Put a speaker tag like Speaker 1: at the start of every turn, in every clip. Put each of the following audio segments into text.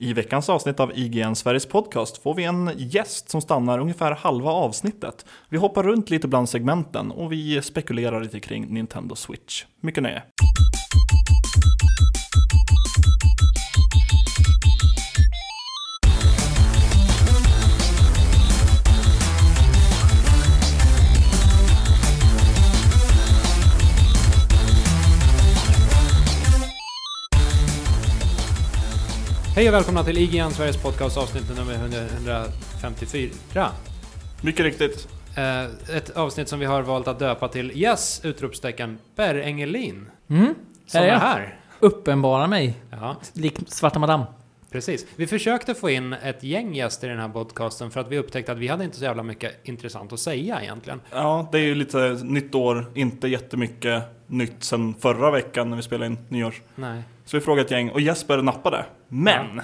Speaker 1: I veckans avsnitt av IGN Sveriges podcast får vi en gäst som stannar ungefär halva avsnittet. Vi hoppar runt lite bland segmenten och vi spekulerar lite kring Nintendo Switch. Mycket nöje!
Speaker 2: Hej och välkomna till IGN Sveriges podcast avsnitt nummer 154.
Speaker 1: Mycket riktigt.
Speaker 2: Eh, ett avsnitt som vi har valt att döpa till Yes! Utropstecken Per Engelin.
Speaker 3: Mm,
Speaker 2: Som
Speaker 3: är
Speaker 2: är
Speaker 3: jag.
Speaker 2: här.
Speaker 3: uppenbara mig,
Speaker 2: Ja,
Speaker 3: lik Svarta Madame.
Speaker 2: precis. Vi försökte få in ett gäng gäster i den här podcasten för att vi upptäckte att vi hade inte så jävla mycket intressant att säga egentligen.
Speaker 1: Ja, det är ju lite nytt år, inte jättemycket nytt sen förra veckan när vi spelade in nyårs.
Speaker 2: Nej.
Speaker 1: Så vi frågade ett gäng och Jesper nappade. Men!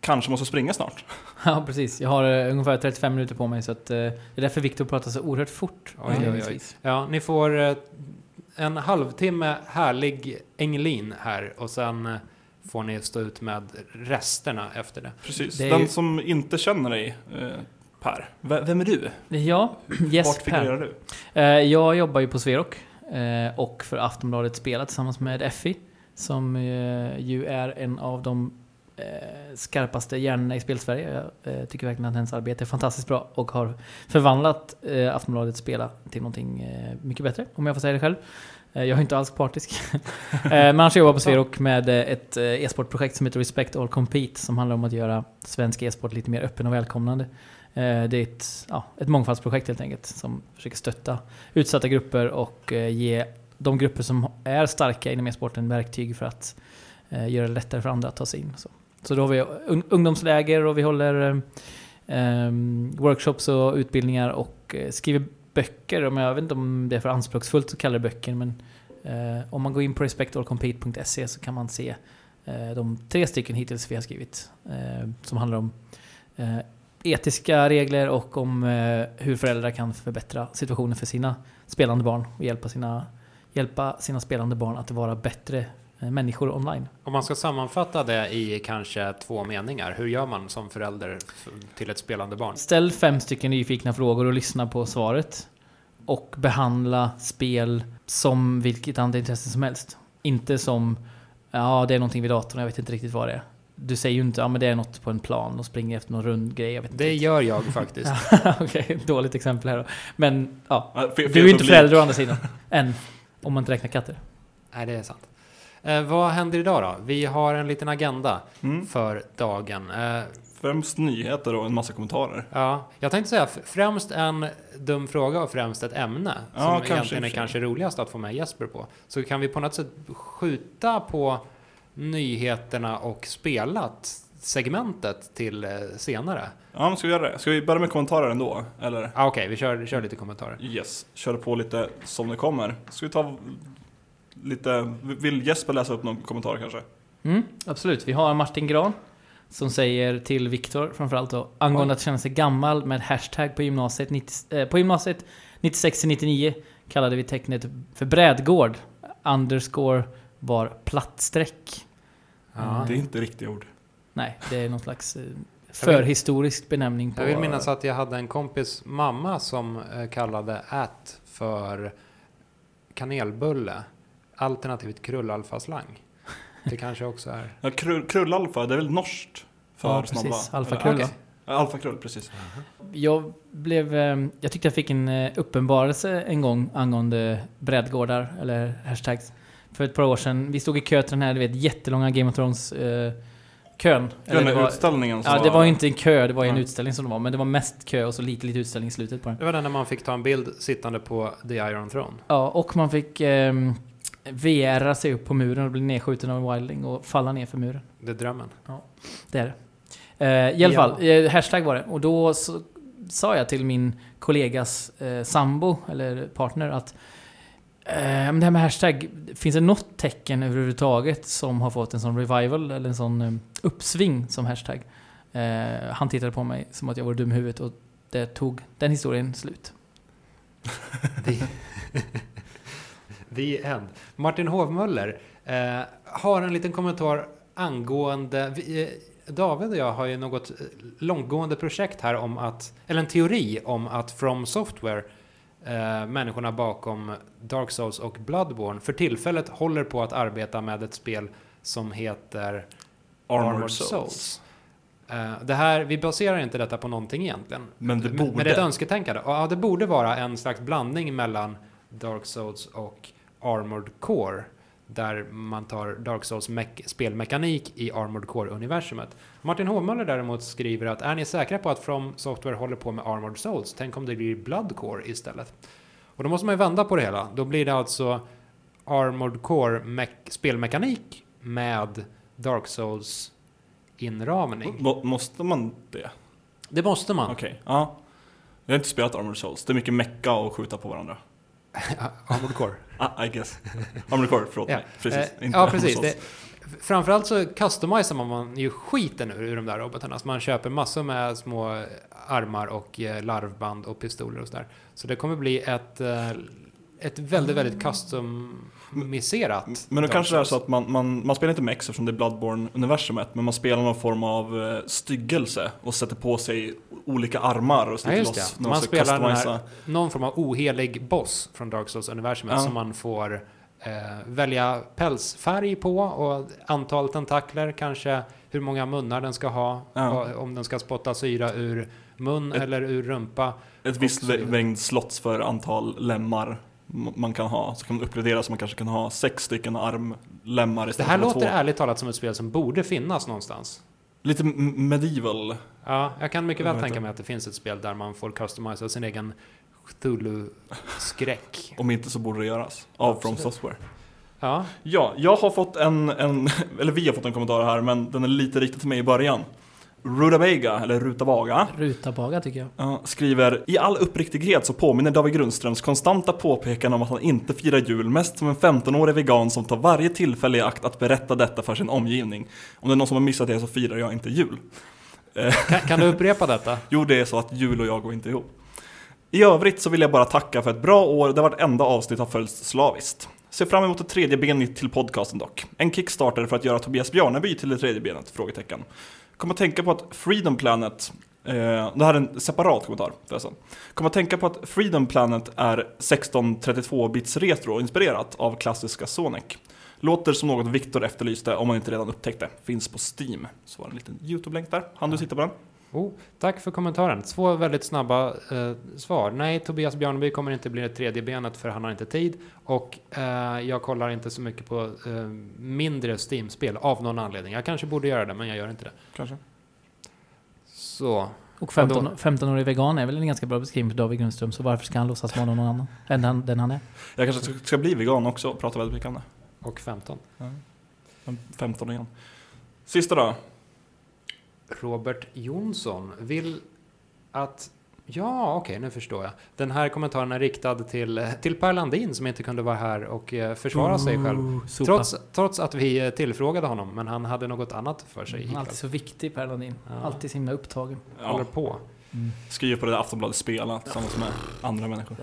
Speaker 1: Kanske måste springa snart.
Speaker 3: Ja, precis. Jag har eh, ungefär 35 minuter på mig så att, eh, det är därför Viktor pratar så oerhört fort.
Speaker 2: Oj, oj, oj. Ja, ni får eh, en halvtimme härlig Engelin här och sen får ni stå ut med resterna efter det.
Speaker 1: Precis.
Speaker 3: Det
Speaker 1: Den
Speaker 3: ju-
Speaker 1: som inte känner dig, eh, Per. V- vem är du?
Speaker 3: Ja, yes
Speaker 1: Vart
Speaker 3: Per.
Speaker 1: du?
Speaker 3: Eh, Jag jobbar ju på Sverok eh, och för Aftonbladet Spela tillsammans med Effie som eh, ju är en av de eh, skarpaste hjärnorna i spelsverige. Jag eh, tycker verkligen att hennes arbete är fantastiskt bra och har förvandlat eh, Aftonbladet Spela till någonting mycket bättre, om jag får säga det själv. Jag är inte alls partisk. Men annars jobbar jag på Sverok med ett e-sportprojekt som heter Respect All Compete som handlar om att göra svensk e-sport lite mer öppen och välkomnande. Det är ett, ja, ett mångfaldsprojekt helt enkelt som försöker stötta utsatta grupper och ge de grupper som är starka inom e-sporten verktyg för att eh, göra det lättare för andra att ta sig in. Så, så då har vi un- ungdomsläger och vi håller eh, workshops och utbildningar och eh, skriver böcker. Om jag vet inte om det är för anspråksfullt att kalla det böcker men eh, om man går in på respectallcompete.se så kan man se eh, de tre stycken hittills vi har skrivit eh, som handlar om eh, etiska regler och om eh, hur föräldrar kan förbättra situationen för sina spelande barn och hjälpa sina, hjälpa sina spelande barn att vara bättre eh, människor online.
Speaker 2: Om man ska sammanfatta det i kanske två meningar, hur gör man som förälder till ett spelande barn?
Speaker 3: Ställ fem stycken nyfikna frågor och lyssna på svaret. Och behandla spel som vilket annat intresse som helst. Inte som, ja det är någonting vid datorn, jag vet inte riktigt vad det är. Du säger ju inte, ja men det är något på en plan och springer efter någon rund grej, jag vet inte.
Speaker 2: Det gör jag faktiskt.
Speaker 3: Okej, dåligt exempel här då. Men ja,
Speaker 1: Ja, fel-
Speaker 3: du är ju inte förälder å andra sidan. Än. Om man inte räknar katter.
Speaker 2: Nej, det är sant. Eh, vad händer idag då? Vi har en liten agenda
Speaker 1: Mm.
Speaker 2: för dagen. Eh,
Speaker 1: Främst nyheter och en massa kommentarer.
Speaker 2: ja, jag tänkte säga främst en dum fråga och främst ett ämne
Speaker 1: Ja,
Speaker 2: som
Speaker 1: kanske,
Speaker 2: egentligen är kanske roligast att få med Jesper på. Så kan vi på något sätt skjuta på nyheterna och spelat segmentet till eh, senare?
Speaker 1: Ja, men ska vi göra det? Ska vi börja med kommentarer ändå? Eller?
Speaker 2: Ah, Okej, vi kör, kör lite kommentarer.
Speaker 1: Yes, kör på lite som det kommer. Ska vi ta lite, vill Jesper läsa upp någon kommentar kanske?
Speaker 3: Mm, absolut. Vi har Martin Gran som säger till Viktor framförallt då angående att känna sig gammal med hashtag på gymnasiet, 90, eh, på gymnasiet 96-99 kallade vi tecknet för brädgård. Underscore var plattstreck.
Speaker 2: Ja.
Speaker 1: Det är inte riktiga ord.
Speaker 3: Nej, det är någon slags eh, förhistorisk benämning på...
Speaker 2: Jag vill minnas att jag hade en kompis mamma som eh, kallade ät för kanelbulle. Alternativt krullalfaslang. Det kanske också är...
Speaker 1: Ja, krull, krullalfa, det är väl norskt? För
Speaker 3: Ja,
Speaker 1: snabba?
Speaker 3: precis.
Speaker 1: eller?
Speaker 3: Alfakrull,
Speaker 1: Okej.
Speaker 3: va?
Speaker 1: Ja, Alfakrull, precis.
Speaker 3: Jag blev... eh, Jag tyckte jag fick en uppenbarelse en gång angående brädgårdar, eller hashtags. För ett par år sedan. Vi stod i kö till den här, du vet, jättelånga Game of Thrones eh, kön. Eller
Speaker 1: Den
Speaker 3: det var,
Speaker 1: utställningen som
Speaker 3: ja, det var ju inte en kö, det var en
Speaker 1: Ja.
Speaker 3: utställning som det var. Men det var mest kö och så lite, lite utställning i slutet på den.
Speaker 2: Det var den när man fick ta en bild sittande på The Iron Throne.
Speaker 3: Ja, och man fick eh, VRa sig upp på muren och bli nedskjuten av en wildling och falla ner för muren.
Speaker 2: Det är drömmen.
Speaker 3: Det är det. Eh, I alla
Speaker 2: Ja.
Speaker 3: fall, eh, hashtag var det. Och då så, sa jag till min kollegas eh, sambo, eller partner, att Eh, men det här med hashtag, finns det något tecken överhuvudtaget som har fått en sån revival, eller en sån eh, uppsving som hashtag? Eh, han tittade på mig som att jag var dum i huvudet och det tog den historien slut.
Speaker 2: The End. Martin Hovmöller eh, har en liten kommentar angående... Vi, eh, David och jag har ju något eh, långtgående projekt här om att, eller en teori om att From Software, eh, människorna bakom Dark Souls och Bloodborne, för tillfället håller på att arbeta med ett spel som heter
Speaker 1: Armored, Souls.
Speaker 2: Eh, det här, vi baserar inte detta på någonting egentligen.
Speaker 1: Men det borde.
Speaker 2: Men det är ett önsketänkande. Ja, det borde vara en slags blandning mellan Dark Souls och Armored Core. Där man tar Dark Souls mek- spelmekanik i Armored Core-universumet. Martin Hovmöller däremot skriver att är ni säkra på att From Software håller på med Armored Souls? Tänk om det blir Blood Core istället. Och då måste man ju vända på det hela. Då blir det alltså Armored Core mek- spelmekanik med Dark Souls inramning.
Speaker 1: Må- Måste man det?
Speaker 2: Det måste man.
Speaker 1: Okej, ja. Jag har inte spelat Armored Souls. Det är mycket mecka och skjuta på varandra.
Speaker 2: Armored Core.
Speaker 1: Ah, I guess. Armored Core, förlåt mig. Precis.
Speaker 2: Eh,
Speaker 1: inte
Speaker 2: ja, precis. Det, framförallt så customizar man ju skiten ur, ur de där robotarna. Så man köper massor med små armar och eh, larvband och pistoler och sådär. Så det kommer bli ett, eh, ett väldigt, väldigt customiserat
Speaker 1: Men då
Speaker 2: Dark
Speaker 1: kanske det är så att man, man, man spelar inte Mex eftersom det är Bloodborne-universumet, men man spelar någon form av eh, styggelse och sätter på sig olika armar och
Speaker 2: Ja,
Speaker 1: sliter
Speaker 2: just
Speaker 1: loss.
Speaker 2: det.
Speaker 1: någon
Speaker 2: Man spelar här, någon form av ohelig boss från Dark Souls-universumet
Speaker 1: Ja.
Speaker 2: som man får eh, välja pälsfärg på och antal tentakler, kanske hur många munnar den ska ha,
Speaker 1: Ja.
Speaker 2: och om den ska spotta syra ur mun
Speaker 1: Ett-
Speaker 2: eller ur rumpa.
Speaker 1: Ett visst mängd slots för antal lemmar man kan ha. Så kan man uppgradera så man kanske kan ha sex stycken armlemmar
Speaker 2: Det
Speaker 1: istället
Speaker 2: här
Speaker 1: för
Speaker 2: låter
Speaker 1: två.
Speaker 2: ärligt talat som ett spel som borde finnas någonstans.
Speaker 1: Lite medieval.
Speaker 2: Ja, jag kan mycket väl tänka mig att det finns ett spel där man får customisa sin egen Cthulhu-skräck.
Speaker 1: Om inte så borde det göras. Av From
Speaker 2: Absolut.
Speaker 1: Software.
Speaker 2: Ja,
Speaker 1: Ja, jag har fått en, en, eller vi har fått en kommentar här, men den är lite riktad till mig i början. Rutabaga, eller Rutabaga,
Speaker 3: Rutabaga tycker jag.
Speaker 1: ja, skriver I all uppriktighet så påminner David Grundströms konstanta påpekande om att han inte firar jul mest som en 15-årig vegan som tar varje tillfälle i akt att berätta detta för sin omgivning. Om det är någon som har missat det så firar jag inte jul.
Speaker 2: kan, kan du upprepa detta?
Speaker 1: Jo, det är så att jul och jag går inte ihop. I övrigt så vill jag bara tacka för ett bra år där vartenda avsnitt har följts slaviskt. Ser fram emot ett tredje ben till podcasten dock. En kickstarter för att göra Tobias Bjarneby till det tredje benet? Frågetecken. Kom att tänka på att Freedom Planet eh, det här är en separat kommentar förresten. Kom att tänka på att Freedom Planet är 1632-bits retro inspirerat av klassiska Sonic. Låter som något Viktor efterlyste om man inte redan upptäckt det. Finns på Steam. Så var det en liten YouTube-länk där. Han du sitta på den?
Speaker 2: Oh, tack för kommentaren. Två väldigt snabba eh, svar. Nej, Tobias Bjarneby kommer inte bli det tredje benet för han har inte tid. Och eh, jag kollar inte så mycket på eh, mindre Steam-spel av någon anledning. Jag kanske borde göra det, men jag gör inte det.
Speaker 1: Kanske.
Speaker 2: Så.
Speaker 3: Och
Speaker 2: Ja, då-
Speaker 3: 15, 15-årig vegan är väl en ganska bra beskrivning för David Grundström, så varför ska han låtsas vara någon annan än den, den han är?
Speaker 1: Jag kanske ska- ska bli vegan också och prata väldigt mycket om det.
Speaker 2: Och 15.
Speaker 1: Men 15 igen. Sista då.
Speaker 2: Robert Jonsson vill att... Ja, okej, nu förstår jag. Den här kommentaren är riktad till, eh, till Per Landin som inte kunde vara här och eh, försvara sig själv.
Speaker 3: Ooh, sopa.
Speaker 2: Trots, trots att vi eh, tillfrågade honom, men han hade något annat för sig.
Speaker 3: Han är alltid så viktig Per Landin.
Speaker 2: Ja.
Speaker 3: Alltid så himla upptagen.
Speaker 2: Håller
Speaker 1: Ja,
Speaker 2: på.
Speaker 1: skriver på det där Aftonbladet Spela tillsammans med andra människor.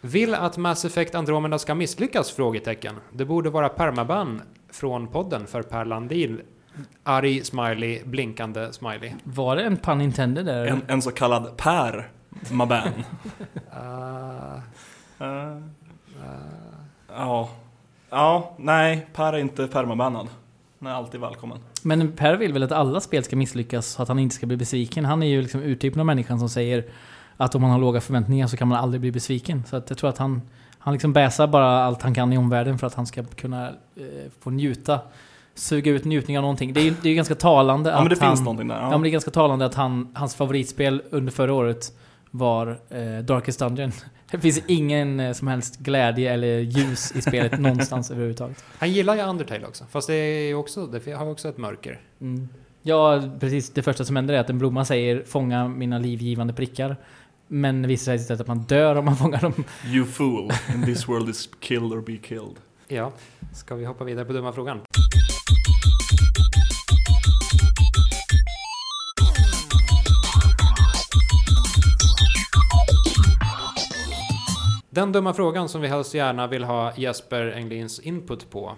Speaker 2: Vill att Mass Effect Andromeda ska misslyckas? Frågetecken. Det borde vara permaban från podden för Per Landin. Arg smiley, blinkande smiley.
Speaker 3: Var det en pun intended där?
Speaker 1: En, en så kallad Per Maban.
Speaker 2: Uh,
Speaker 1: Eh, ja. Ja, nej, Per är inte permabannad. Han är alltid välkommen.
Speaker 3: Men Per vill väl att alla spel ska misslyckas så att han inte ska bli besviken. Han är ju liksom urtypen av människan som säger att om man har låga förväntningar så kan man aldrig bli besviken. Så att jag tror att han, han liksom bäsar bara allt han kan i omvärlden för att han ska kunna eh, få njuta. Suga ut njutning av någonting. Det är ju det är ganska talande
Speaker 1: Ja, men
Speaker 3: att
Speaker 1: det
Speaker 3: han...
Speaker 1: finns någonting där.
Speaker 3: Ja.
Speaker 1: Ja.
Speaker 3: men det är ganska talande att han, hans favoritspel under förra året var eh, Darkest Dungeon. Det finns ingen eh, som helst glädje eller ljus i spelet någonstans överhuvudtaget.
Speaker 2: han gillar ju Undertale också, fast det, är också, det har ju också ett mörker.
Speaker 3: Mm. Ja, precis. Det första som händer är att en blomma säger fånga mina livgivande prickar. Men det visar sig istället att man dör om man fångar dem.
Speaker 1: You fool, in this world is kill or be killed.
Speaker 2: Ja, ska vi hoppa vidare på dumma frågan? Den dumma frågan som vi helst gärna vill ha Jesper Englins input på.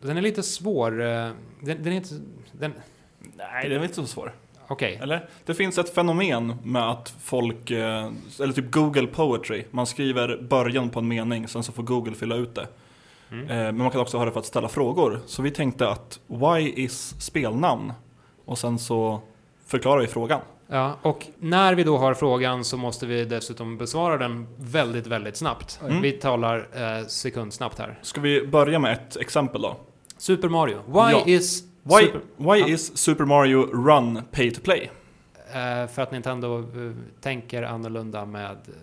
Speaker 2: Den är lite svår. eh, Den, den är inte... Den,
Speaker 1: Nej, det är inte så svår.
Speaker 2: Okej.
Speaker 1: Eller? Det finns ett fenomen med att folk, eh, eller typ Google Poetry, man skriver början på en mening, sen så får Google fylla ut det.
Speaker 2: Mm.
Speaker 1: Eh, Men man kan också ha det för att ställa frågor. Så vi tänkte att why is spelnamn? Och sen så förklarar vi frågan.
Speaker 2: Ja, och när vi då har frågan så måste vi dessutom besvara den väldigt, väldigt snabbt.
Speaker 1: Mm.
Speaker 2: Vi talar eh, sekundsnabbt här.
Speaker 1: Ska vi börja med ett exempel då?
Speaker 2: Super Mario. Why
Speaker 1: Ja.
Speaker 2: is...
Speaker 1: Why,
Speaker 2: Super,
Speaker 1: why
Speaker 2: Ja.
Speaker 1: is Super Mario Run pay to play?
Speaker 2: eh, för att Nintendo eh, tänker annorlunda med eh,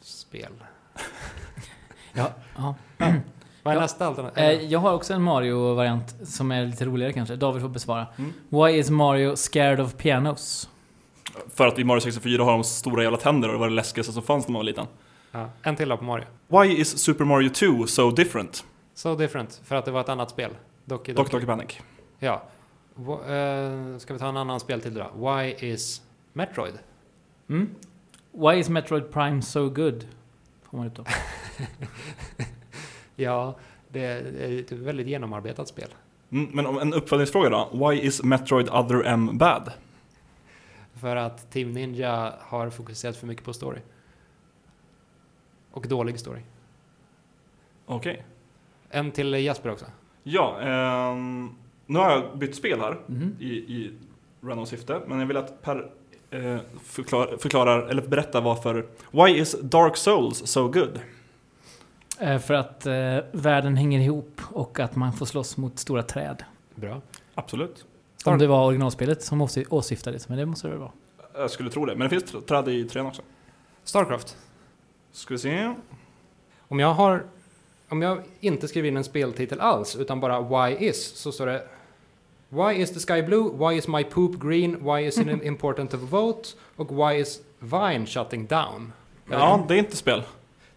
Speaker 2: spel.
Speaker 3: Ja, ja.
Speaker 2: Vad är
Speaker 3: Ja.
Speaker 2: nästa alternativ?
Speaker 3: Eh, jag har också en Mario-variant som är lite roligare kanske. David får besvara.
Speaker 1: Mm.
Speaker 3: Why is Mario scared of pianos?
Speaker 1: För att i Mario 64 har de stora jävla tänder och det var det läskigaste som fanns när man var liten.
Speaker 2: ja, en till då på Mario.
Speaker 1: Why is Super Mario 2 so different?
Speaker 2: So different, för att det var ett annat spel. Doki
Speaker 1: Dock
Speaker 2: Doki.
Speaker 1: Doki Panic.
Speaker 2: Ja. Wa- eh, ska vi ta en annan speltitel då? Why is Metroid?
Speaker 3: Mm? Why is Metroid Prime so good? Får man ut då.
Speaker 2: Ja, det är ett väldigt genomarbetat spel.
Speaker 1: Mm, men om en uppföljningsfråga då. Why is Metroid Other M bad?
Speaker 2: För att Team Ninja har fokuserat för mycket på story. Och dålig story.
Speaker 1: Okej.
Speaker 2: En till Jesper också.
Speaker 1: Ja, ehm, nu har jag bytt spel här
Speaker 3: Mhm.
Speaker 1: i, i random syfte. Men jag vill att Per eh, förklar, förklarar, eller berättar varför. Why is Dark Souls so good?
Speaker 3: Eh, för att eh, världen hänger ihop och att man får slåss mot stora träd.
Speaker 2: Bra.
Speaker 1: Absolut.
Speaker 3: Om det var originalspelet som åsy- åsyftades, men det måste det väl vara.
Speaker 1: Jag skulle tro det. Men det finns tr- träd i trean också.
Speaker 2: Starcraft.
Speaker 1: Ska vi se.
Speaker 2: Om jag har... Om jag inte skriver in en speltitel alls, utan bara Why is, så står det Why is the sky blue? Why is my poop green? Why is it important to vote? Och why is Vine shutting down?
Speaker 1: Ja, det är inte spel.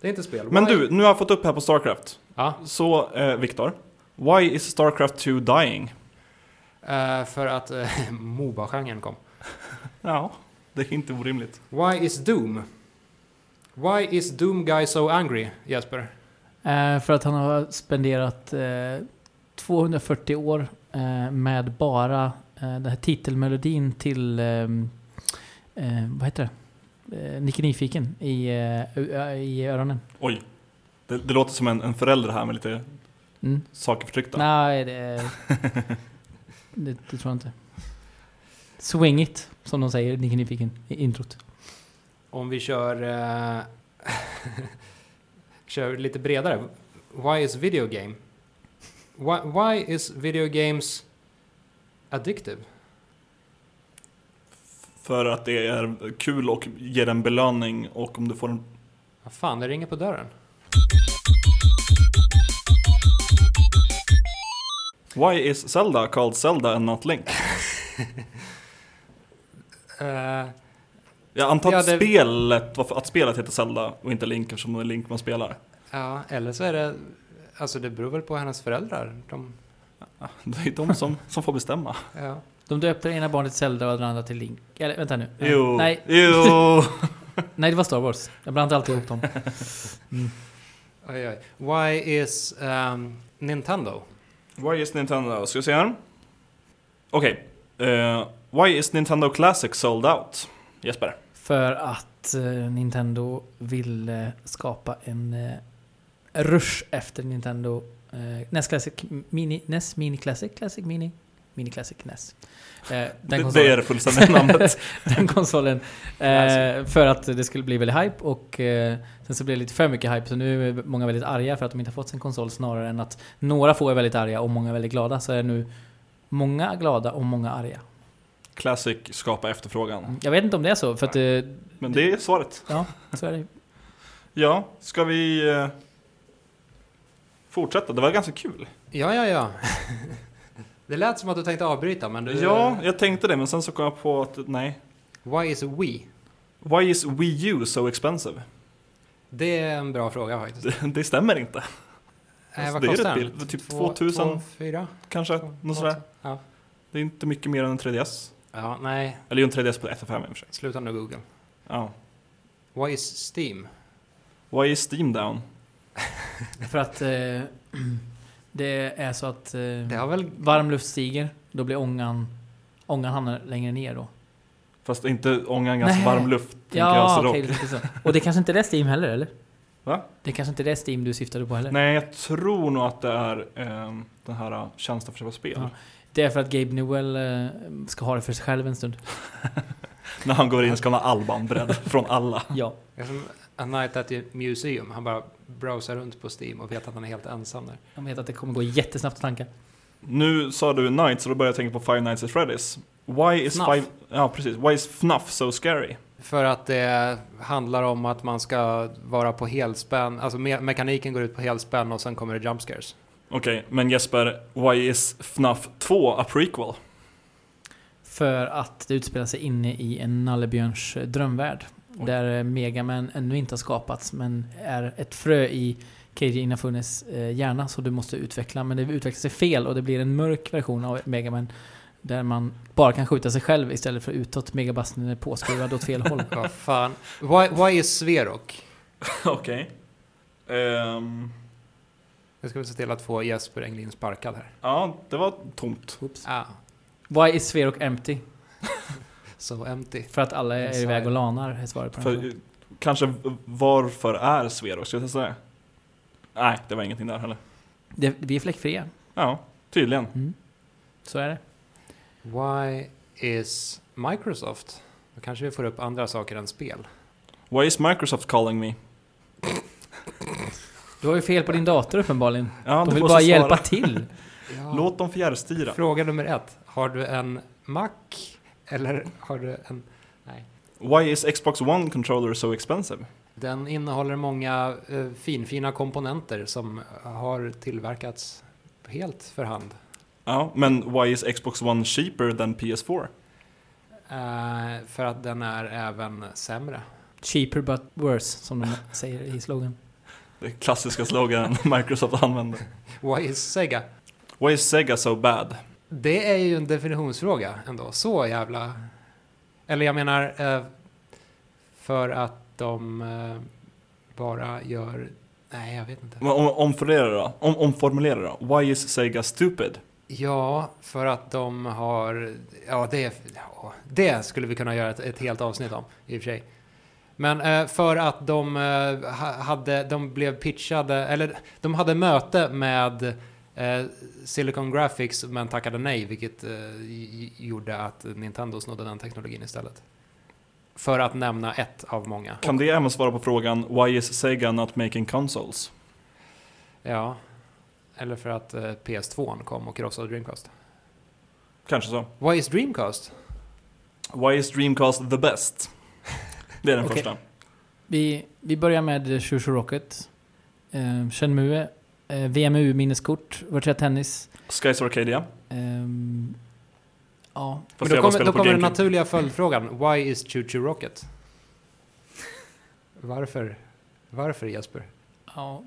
Speaker 2: Det är inte spel.
Speaker 1: Men
Speaker 2: Why-
Speaker 1: du, nu har jag fått upp här på Starcraft.
Speaker 2: Ja,
Speaker 1: Så, eh, Viktor. Why is Starcraft 2 dying?
Speaker 2: eh, för att eh, Moba-genren kom.
Speaker 1: Ja, det är inte orimligt.
Speaker 2: Why is Doom? Why is Doom guy so angry, Jesper?
Speaker 3: Eh, för att han har spenderat eh, 240 år med bara eh, den här titelmelodin till, eh, vad heter det? Eh, Nicke Nyfiken i, eh, i öronen.
Speaker 1: Oj. Det, det låter som en, en förälder här med lite
Speaker 3: Mm.
Speaker 1: saker förtryckta.
Speaker 3: Nej, det, det, det tror jag inte. Swing it, som de säger, Nicke Nyfiken i introt.
Speaker 2: Om vi kör... eh, kör lite bredare. Why is video game? Why, why is video games addictive?
Speaker 1: För att det är kul och ger en belöning och om du får en...
Speaker 2: Vad fan, det ringer på dörren.
Speaker 1: Why is Zelda called Zelda and not Link?
Speaker 2: Eh,
Speaker 1: Jag antar
Speaker 2: Ja,
Speaker 1: att,
Speaker 2: det-
Speaker 1: spelet, att spelet heter Zelda och inte Link eftersom det är Link man spelar.
Speaker 2: ja, eller så är det... Alltså det beror väl på hennes föräldrar. De,
Speaker 1: Ja, Det är de som, som får bestämma.
Speaker 2: ja.
Speaker 3: De döpte ena barnet till Zelda och det andra till Link. Eller vänta nu.
Speaker 1: Jo,
Speaker 3: Nej,
Speaker 1: jo.
Speaker 3: nej, det var Star Wars. Jag blandade alltid ihop dem. Mm.
Speaker 2: Oj, oj. Why is ehm, Nintendo?
Speaker 1: Why is Nintendo? Ska vi se här. Okej. Eh, why is Nintendo Classic sold out? Jesper.
Speaker 3: För att eh, Nintendo vill eh, skapa en eh, rush efter Nintendo eh, NES Classic Mini, NES Mini Classic, Classic Mini, Mini Classic NES. Eh, den,
Speaker 1: Det, det
Speaker 3: konsolen,
Speaker 1: är det fullständiga namnet.
Speaker 3: den konsolen. Eh, för att det skulle bli väldigt hype och eh, sen så blev det lite för mycket hype så nu är många väldigt arga för att de inte har fått sin konsol snarare än att några få är väldigt arga och många är väldigt glada så är det nu många glada och många arga.
Speaker 1: Classic skapa efterfrågan.
Speaker 3: Jag vet inte om det är så för att
Speaker 1: Men det är svaret.
Speaker 3: ja, så är det.
Speaker 1: Ja, ska vi eh, fortsätta? Det var ganska kul.
Speaker 2: Ja, ja, ja. det lät som att du tänkte avbryta, men du...
Speaker 1: Ja, jag tänkte det men sen så kom jag på att nej.
Speaker 2: Why is Wii?
Speaker 1: Why is Wii U so expensive?
Speaker 2: Det är en bra fråga faktiskt.
Speaker 1: Det, det stämmer inte.
Speaker 2: Nej,
Speaker 1: Alltså,
Speaker 2: vad kostar
Speaker 1: rätt
Speaker 2: den?
Speaker 1: Typ
Speaker 2: Två-
Speaker 1: 2000
Speaker 2: två, fyra?
Speaker 1: kanske.
Speaker 2: Två-
Speaker 1: Något sådär.
Speaker 2: Ja.
Speaker 1: Det är inte mycket mer än en 3DS.
Speaker 2: ja, nej.
Speaker 1: Eller en 3DS på 1 5 i och för sig.
Speaker 2: Sluta nu Google.
Speaker 1: Ja.
Speaker 2: Why is Steam?
Speaker 1: Why is Steam down?
Speaker 3: För att eh, Det är så att eh,
Speaker 2: Det har väl...
Speaker 3: varm luft stiger, då blir ångan... Ångan hamnar längre ner då.
Speaker 1: Fast inte ångan ganska
Speaker 3: Nej.
Speaker 1: varm luft, tänker jag.
Speaker 3: Ja,
Speaker 1: Så
Speaker 3: tänker så. Och det kanske inte är det Steam heller, eller?
Speaker 1: Va?
Speaker 3: Det kanske inte är det Steam du syftade på heller?
Speaker 1: Nej, jag tror nog att det är ehm, den här tjänsten för att köpa spel.
Speaker 3: Ja. Det är för att Gabe Newell eh, ska ha det för sig själv en stund.
Speaker 1: När han går in ska han ha Alban beredd från alla.
Speaker 3: Ja.
Speaker 2: A Night at the Museum. Han bara browsar runt på Steam och vet att han är helt ensam där.
Speaker 3: Jag vet att det kommer gå jättesnabbt att tanka.
Speaker 1: Nu sa du Nights, så då började jag tänka på Five Nights at Freddy's. Why is
Speaker 3: FNAF.
Speaker 1: Five... Ja, precis. Why is FNAF so scary?
Speaker 2: För att det handlar om att man ska vara på helspänn. Alltså me mekaniken går ut på helspänn och sen kommer det jump scares.
Speaker 1: Okej, men Jesper, why is FNAF 2 a prequel?
Speaker 3: För att det utspelar sig inne i en nallebjörns drömvärld.
Speaker 1: Oj.
Speaker 3: Där eh, Megaman ännu inte har skapats, men är ett frö i Keiji Inafunes eh, hjärna, så du måste utveckla. Men det utvecklar sig fel och det blir en mörk version av Megaman. Där man bara kan skjuta sig själv istället för utåt. Megabasten är påskruvad åt fel håll.
Speaker 2: Vad fan. Why, why is Sverok?
Speaker 1: Okej. Ehm,
Speaker 2: Jag ska väl se till att få Jesper Englin sparkad här.
Speaker 1: ja, det var tomt.
Speaker 3: Oops.
Speaker 2: Ah,
Speaker 3: Why is Sverok empty?
Speaker 2: so empty.
Speaker 3: För att alla är iväg och lanar, är svaret på den
Speaker 1: För, eh, kanske varför är Sverok? Ska jag testa det? Nej, det var ingenting där heller.
Speaker 3: Det, vi är fläckfria.
Speaker 1: Ja, tydligen.
Speaker 3: Mm. Så är det.
Speaker 2: Why is Microsoft? Då kanske vi får upp andra saker än spel.
Speaker 1: Why is Microsoft calling me?
Speaker 3: Du har ju fel på din dator uppenbarligen.
Speaker 1: Ja,
Speaker 3: De
Speaker 1: du
Speaker 3: vill bara
Speaker 1: svara.
Speaker 3: hjälpa till.
Speaker 1: Låt dem fjärrstyra.
Speaker 2: Fråga nummer ett. Har du en Mac? Eller har du en... Nej.
Speaker 1: Why is Xbox One controller so expensive?
Speaker 2: Den innehåller många eh, finfina komponenter som har tillverkats helt för hand.
Speaker 1: Ja, men why is Xbox One cheaper than PS4?
Speaker 2: Eh, för att den är även sämre.
Speaker 3: Cheaper but worse, som de säger i slogan.
Speaker 1: Det klassiska sloganen Microsoft använder.
Speaker 2: Why is Sega?
Speaker 1: Why is Sega so bad?
Speaker 2: Det är ju en definitionsfråga ändå. Så jävla... Eller jag menar, eh, för att de eh, bara gör... Nej, jag vet inte.
Speaker 1: Om, omformulera då. Om, omformulera då. Why is Sega stupid?
Speaker 2: Ja, för att de har... Ja, det, ja, det skulle vi kunna göra ett, ett helt avsnitt om, i och för sig. Men eh, för att de eh, ha- hade, de blev pitchade, eller de hade möte med eh, Silicon Graphics men tackade nej, vilket eh, gjorde att Nintendo snodde den teknologin istället. För att nämna ett av många.
Speaker 1: Kan det även svara på frågan Why is Sega not making consoles?
Speaker 2: Ja. Eller för att eh, PS2 kom och krossade Dreamcast.
Speaker 1: Kanske så.
Speaker 2: Why is Dreamcast?
Speaker 1: Why is Dreamcast the best? Det är den
Speaker 3: Okej.
Speaker 1: första.
Speaker 3: Vi, vi börjar med Shushu Rocket. Eh, Shenmue. Eh, VMU minneskort. Virtua Tennis.
Speaker 1: Skies Arcadia.
Speaker 3: ehm, ja,
Speaker 1: Fast
Speaker 2: Men
Speaker 1: jag
Speaker 2: då
Speaker 1: bara
Speaker 2: kommer,
Speaker 1: spelar
Speaker 2: då
Speaker 1: på
Speaker 2: kommer den
Speaker 1: GameCube.
Speaker 2: naturliga följdfrågan. Why is Choo Choo Rocket? Varför? Varför Jesper?
Speaker 3: ja,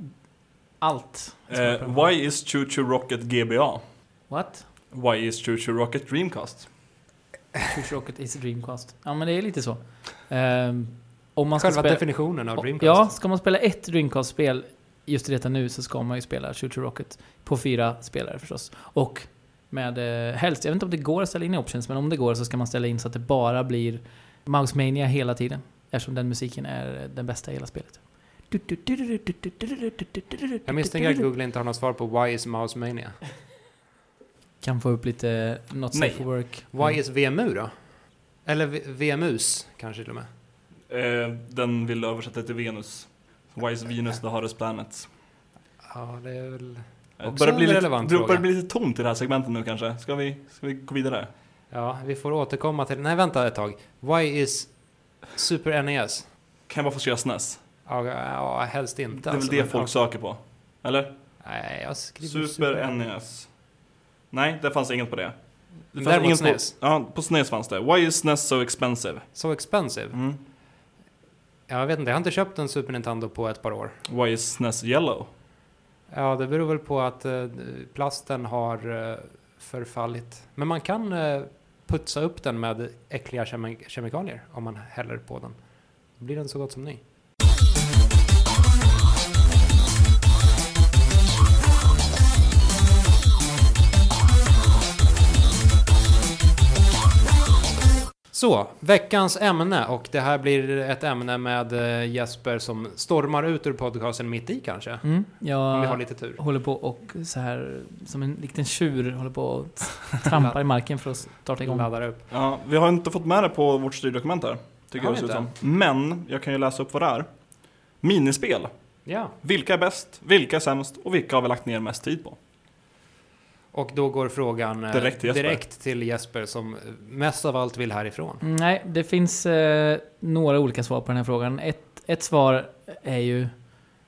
Speaker 3: allt.
Speaker 1: Eh, why is Choo Choo Rocket GBA?
Speaker 3: What?
Speaker 1: Why is Choo Choo Rocket Dreamcast?
Speaker 3: Shushu Rocket is Dreamcast. Ja, men det är lite så. Ehm, om man ska
Speaker 2: Själva
Speaker 3: spela...
Speaker 2: definitionen av Dreamcast.
Speaker 3: Ja, ska man spela ett Dreamcast-spel just i detta nu så ska man ju spela Shooter Rocket på fyra spelare förstås. Och med eh, helst, jag vet inte om det går att ställa in i options, men om det går så ska man ställa in så att det bara blir Mouse Mania hela tiden. Eftersom den musiken är den bästa i hela spelet.
Speaker 2: Jag misstänker att Google inte har något svar på Why is Mouse Mania?
Speaker 3: Kan få upp lite Not. Safe for Work.
Speaker 2: Why is VMU då? Eller V- VMUs kanske till och med.
Speaker 1: Eh, den vill översätta till Venus. Why is Venus the hottest planet?
Speaker 2: Ja, det är väl... Också
Speaker 1: börjar bli
Speaker 2: en
Speaker 1: lite,
Speaker 2: relevant
Speaker 1: det börjar
Speaker 2: fråga.
Speaker 1: bli lite tomt i det här segmentet nu kanske. Ska vi, ska vi gå vidare?
Speaker 2: Ja, vi får återkomma till... Nej, vänta ett tag. Why is Super NES?
Speaker 1: Kan jag bara få skriva SNES?
Speaker 2: Ja, ja helst inte.
Speaker 1: Det är väl
Speaker 2: alltså,
Speaker 1: det
Speaker 2: men-
Speaker 1: folk söker på? Eller?
Speaker 2: Nej, jag skriver
Speaker 1: Super NES. Nej, det fanns inget på det. det fanns
Speaker 2: Däremot
Speaker 1: inget
Speaker 2: SNES.
Speaker 1: På, ja, på SNES fanns det. Why is SNES so expensive?
Speaker 2: So expensive.
Speaker 1: Mm.
Speaker 2: Ja, Jag vet inte, jag har inte köpt en Super Nintendo på ett par år.
Speaker 1: Why is SNES yellow?
Speaker 2: Ja, det beror väl på att eh, plasten har eh, förfallit. Men man kan eh, putsa upp den med äckliga kemi- kemikalier om man häller på den. Då blir den så gott som ny. Så, veckans ämne och det här blir ett ämne med eh, Jesper som stormar ut ur podcasten mitt i kanske.
Speaker 3: Mm,
Speaker 2: Om vi har
Speaker 3: jag
Speaker 2: lite tur.
Speaker 3: håller på och så här som en liten tjur håller på och trampar i marken för att starta igång.
Speaker 2: Laddar upp.
Speaker 1: Ja, vi har inte fått med det på vårt styrdokument här. Tycker jag det
Speaker 2: vi
Speaker 1: ser ut
Speaker 2: inte?
Speaker 1: som. Men, jag kan ju läsa upp vad det är. Minispel.
Speaker 2: Ja,
Speaker 1: Vilka är bäst? Vilka är sämst? Och vilka har vi lagt ner mest tid på?
Speaker 2: Och då går frågan eh,
Speaker 1: Direkt till Jesper.
Speaker 2: direkt till Jesper som mest av allt vill härifrån.
Speaker 3: Nej, det finns eh, några olika svar på den här frågan. Ett, ett svar är ju...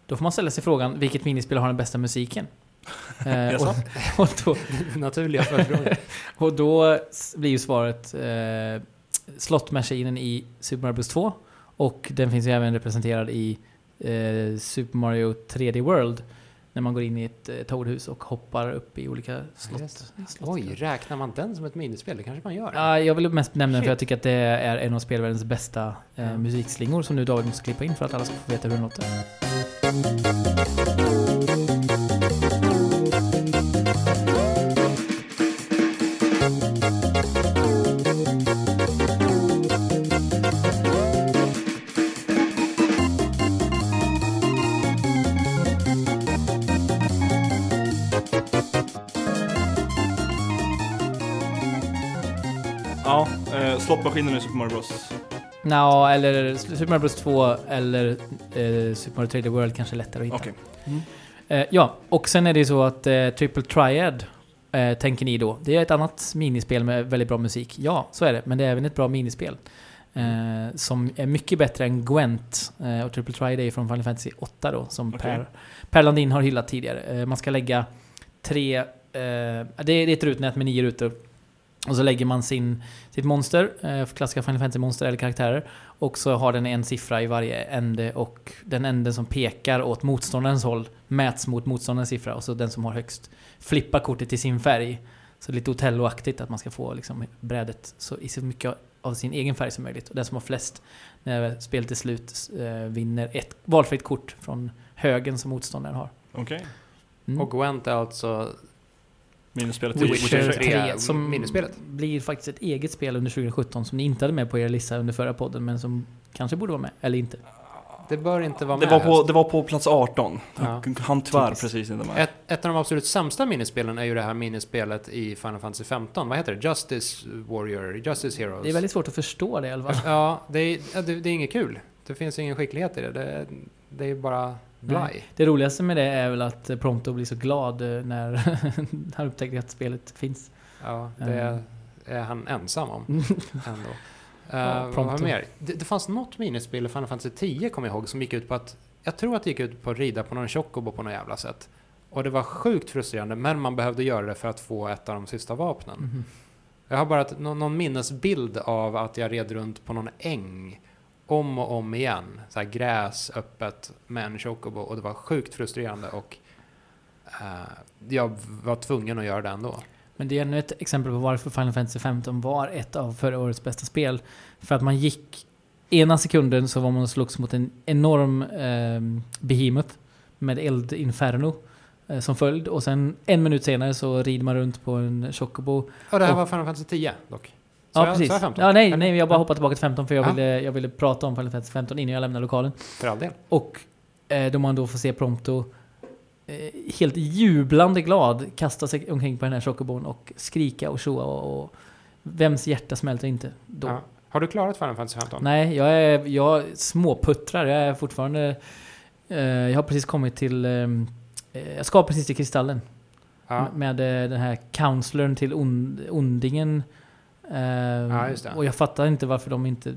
Speaker 3: Då får man ställa sig frågan, vilket minispel har den bästa musiken? Eh, och, och, då,
Speaker 2: Naturliga följdfrågor.
Speaker 3: och då blir ju svaret eh, slottmaskinen i Super Mario Bros 2. Och den finns ju även representerad i eh, Super Mario 3D World. När man går in i ett eh, Toadhus och hoppar upp i olika slott.
Speaker 2: Just
Speaker 3: slott.
Speaker 2: Oj, räknar man den som ett minispel? Det kanske man gör?
Speaker 3: Ja, jag vill mest nämna den för jag tycker att det är en av spelvärldens bästa eh,
Speaker 2: Ja.
Speaker 3: musikslingor som nu David måste klippa in för att alla ska få veta hur den låter.
Speaker 1: Slottmaskinen i Super Mario Bros.
Speaker 3: Nå, eller Super Mario Bros 2 eller eh, Super Mario 3D World kanske är lättare att hitta.
Speaker 1: Okej.
Speaker 3: Eh, ja, och sen är det ju så att eh, Triple Triad eh, tänker ni då. Det är ett annat minispel med väldigt bra musik. Ja, så är det. Men det är även ett bra minispel. Eh, som är mycket bättre än Gwent. Eh, och Triple Triad är ju från Final Fantasy 8 då, som
Speaker 1: Okej.
Speaker 3: Per, per Landin har hyllat tidigare. Eh, man ska lägga tre... Det, är, det är ett rutnät med nio rutor. Och så lägger man sin, sitt monster, eh, för klassiska Final Fantasy-monster eller karaktärer. Och så har den en siffra i varje ände och den änden som pekar åt motståndarens håll mäts mot motståndarens siffra och så den som har högst flippar kortet till sin färg. Så lite Otello-aktigt att man ska få liksom brädet så, i så mycket av sin egen färg som möjligt. Och den som har flest när spelet är slut eh, vinner ett valfritt kort från högen som motståndaren har.
Speaker 1: Okej.
Speaker 3: Mm.
Speaker 2: Och Gwent är alltså...
Speaker 1: Minispelet
Speaker 2: The
Speaker 1: till
Speaker 2: Witcher
Speaker 1: Witcher 3.
Speaker 2: 3.
Speaker 3: som
Speaker 2: minispelet.
Speaker 3: blir faktiskt ett eget spel under 2017 som ni inte hade med på er lista under förra podden men som kanske borde vara med, eller inte.
Speaker 2: Det bör inte vara
Speaker 1: Det
Speaker 2: med.
Speaker 1: var, på, det var på plats 18.
Speaker 2: Ja.
Speaker 1: Han tyvärr
Speaker 3: Typiskt.
Speaker 1: precis inte med.
Speaker 2: Ett, ett av de absolut sämsta minispelen är ju det här minispelet i Final Fantasy 15. Vad heter det? Justice Warrior? Justice Heroes?
Speaker 3: Det är väldigt svårt att förstå det i alla fall.
Speaker 2: Ja, det är, det, det är inget kul. Det finns ingen skicklighet i det. Det, det är bara blaj.
Speaker 3: Det roligaste med det är väl att Prompto blir så glad eh, när han upptäcker att spelet finns.
Speaker 2: Ja, det är han ensam om ändå. Uh, vad mer? Det, det fanns något minispel i Final Fantasy 10 kommer jag ihåg som gick ut på att jag tror att det gick ut på att rida på någon chocobo på något jävla sätt. Och det var sjukt frustrerande, men man behövde göra det för att få ett av de sista vapnen.
Speaker 3: Mhm.
Speaker 2: Jag har bara ett, någon, någon minnesbild av att jag red runt på någon äng om och om igen. Så gräs öppet med en chocobo och det var sjukt frustrerande och eh, jag var tvungen att göra det ändå.
Speaker 3: Men det är ännu ett exempel på varför Final Fantasy 15 var ett av förra årets bästa spel. För att man gick... Ena sekunden så var man och slogs mot en enorm eh, behemoth med eldinferno eh, som följd. Och sen en minut senare så rider man runt på en chocobo.
Speaker 2: Och det här
Speaker 3: Och-
Speaker 2: var Final Fantasy 10 dock. Sa
Speaker 3: Ja,
Speaker 2: jag,
Speaker 3: precis.
Speaker 2: Jag 15?
Speaker 3: Ja, nej, nej, jag bara hoppade tillbaka till 15 för jag,
Speaker 2: Ja.
Speaker 3: ville, jag ville prata om Final Fantasy 15 innan jag lämnar lokalen.
Speaker 2: För all del.
Speaker 3: Och eh, då man då får se Prompto eh, helt jublande glad kasta sig omkring på den här chocobon och skrika och tjoa och, och vems hjärta smälter inte då?
Speaker 2: Ja. Har du klarat Final Fantasy 15?
Speaker 3: Nej, jag är jag småputtrar. Jag är fortfarande... Eh, jag har precis kommit till... ehm, Eh, jag ska precis till Kristallen.
Speaker 2: Ja.
Speaker 3: Med eh, den här counselorn till ond, ondingen. Eh,
Speaker 2: Ja, just det.
Speaker 3: Och jag fattar inte varför de inte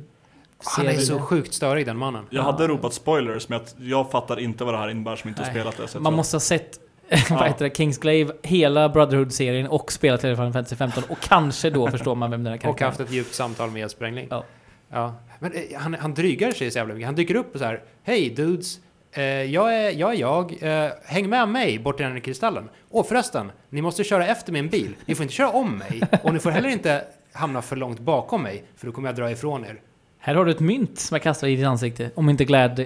Speaker 2: Han är så sjukt störig den mannen.
Speaker 1: Jag hade ropat spoilers, men jag, jag fattar inte vad det här innebär som inte har
Speaker 3: Nej.
Speaker 1: spelat det.
Speaker 3: Man måste ha sett vad heter det, Kingsglaive, hela Brotherhood-serien och spelat Final Fantasy 15 och kanske då förstår man vem den här
Speaker 2: Och
Speaker 3: karaktären
Speaker 2: haft ett djupt samtal med Jesper Engling.
Speaker 3: Ja.
Speaker 2: ja. Men eh, han, han drygar sig så jävla mycket. Han dyker upp och så här. Hej dudes. Eh, jag, är, jag är jag. Eh, häng med mig bort till den här kristallen. Och förresten, ni måste köra efter min bil. Ni får inte köra om mig. Och ni får heller inte hamna för långt bakom mig. För då kommer jag dra ifrån er.
Speaker 3: Här har du ett mynt som jag kastar i ditt ansikte. Om inte Glad eh,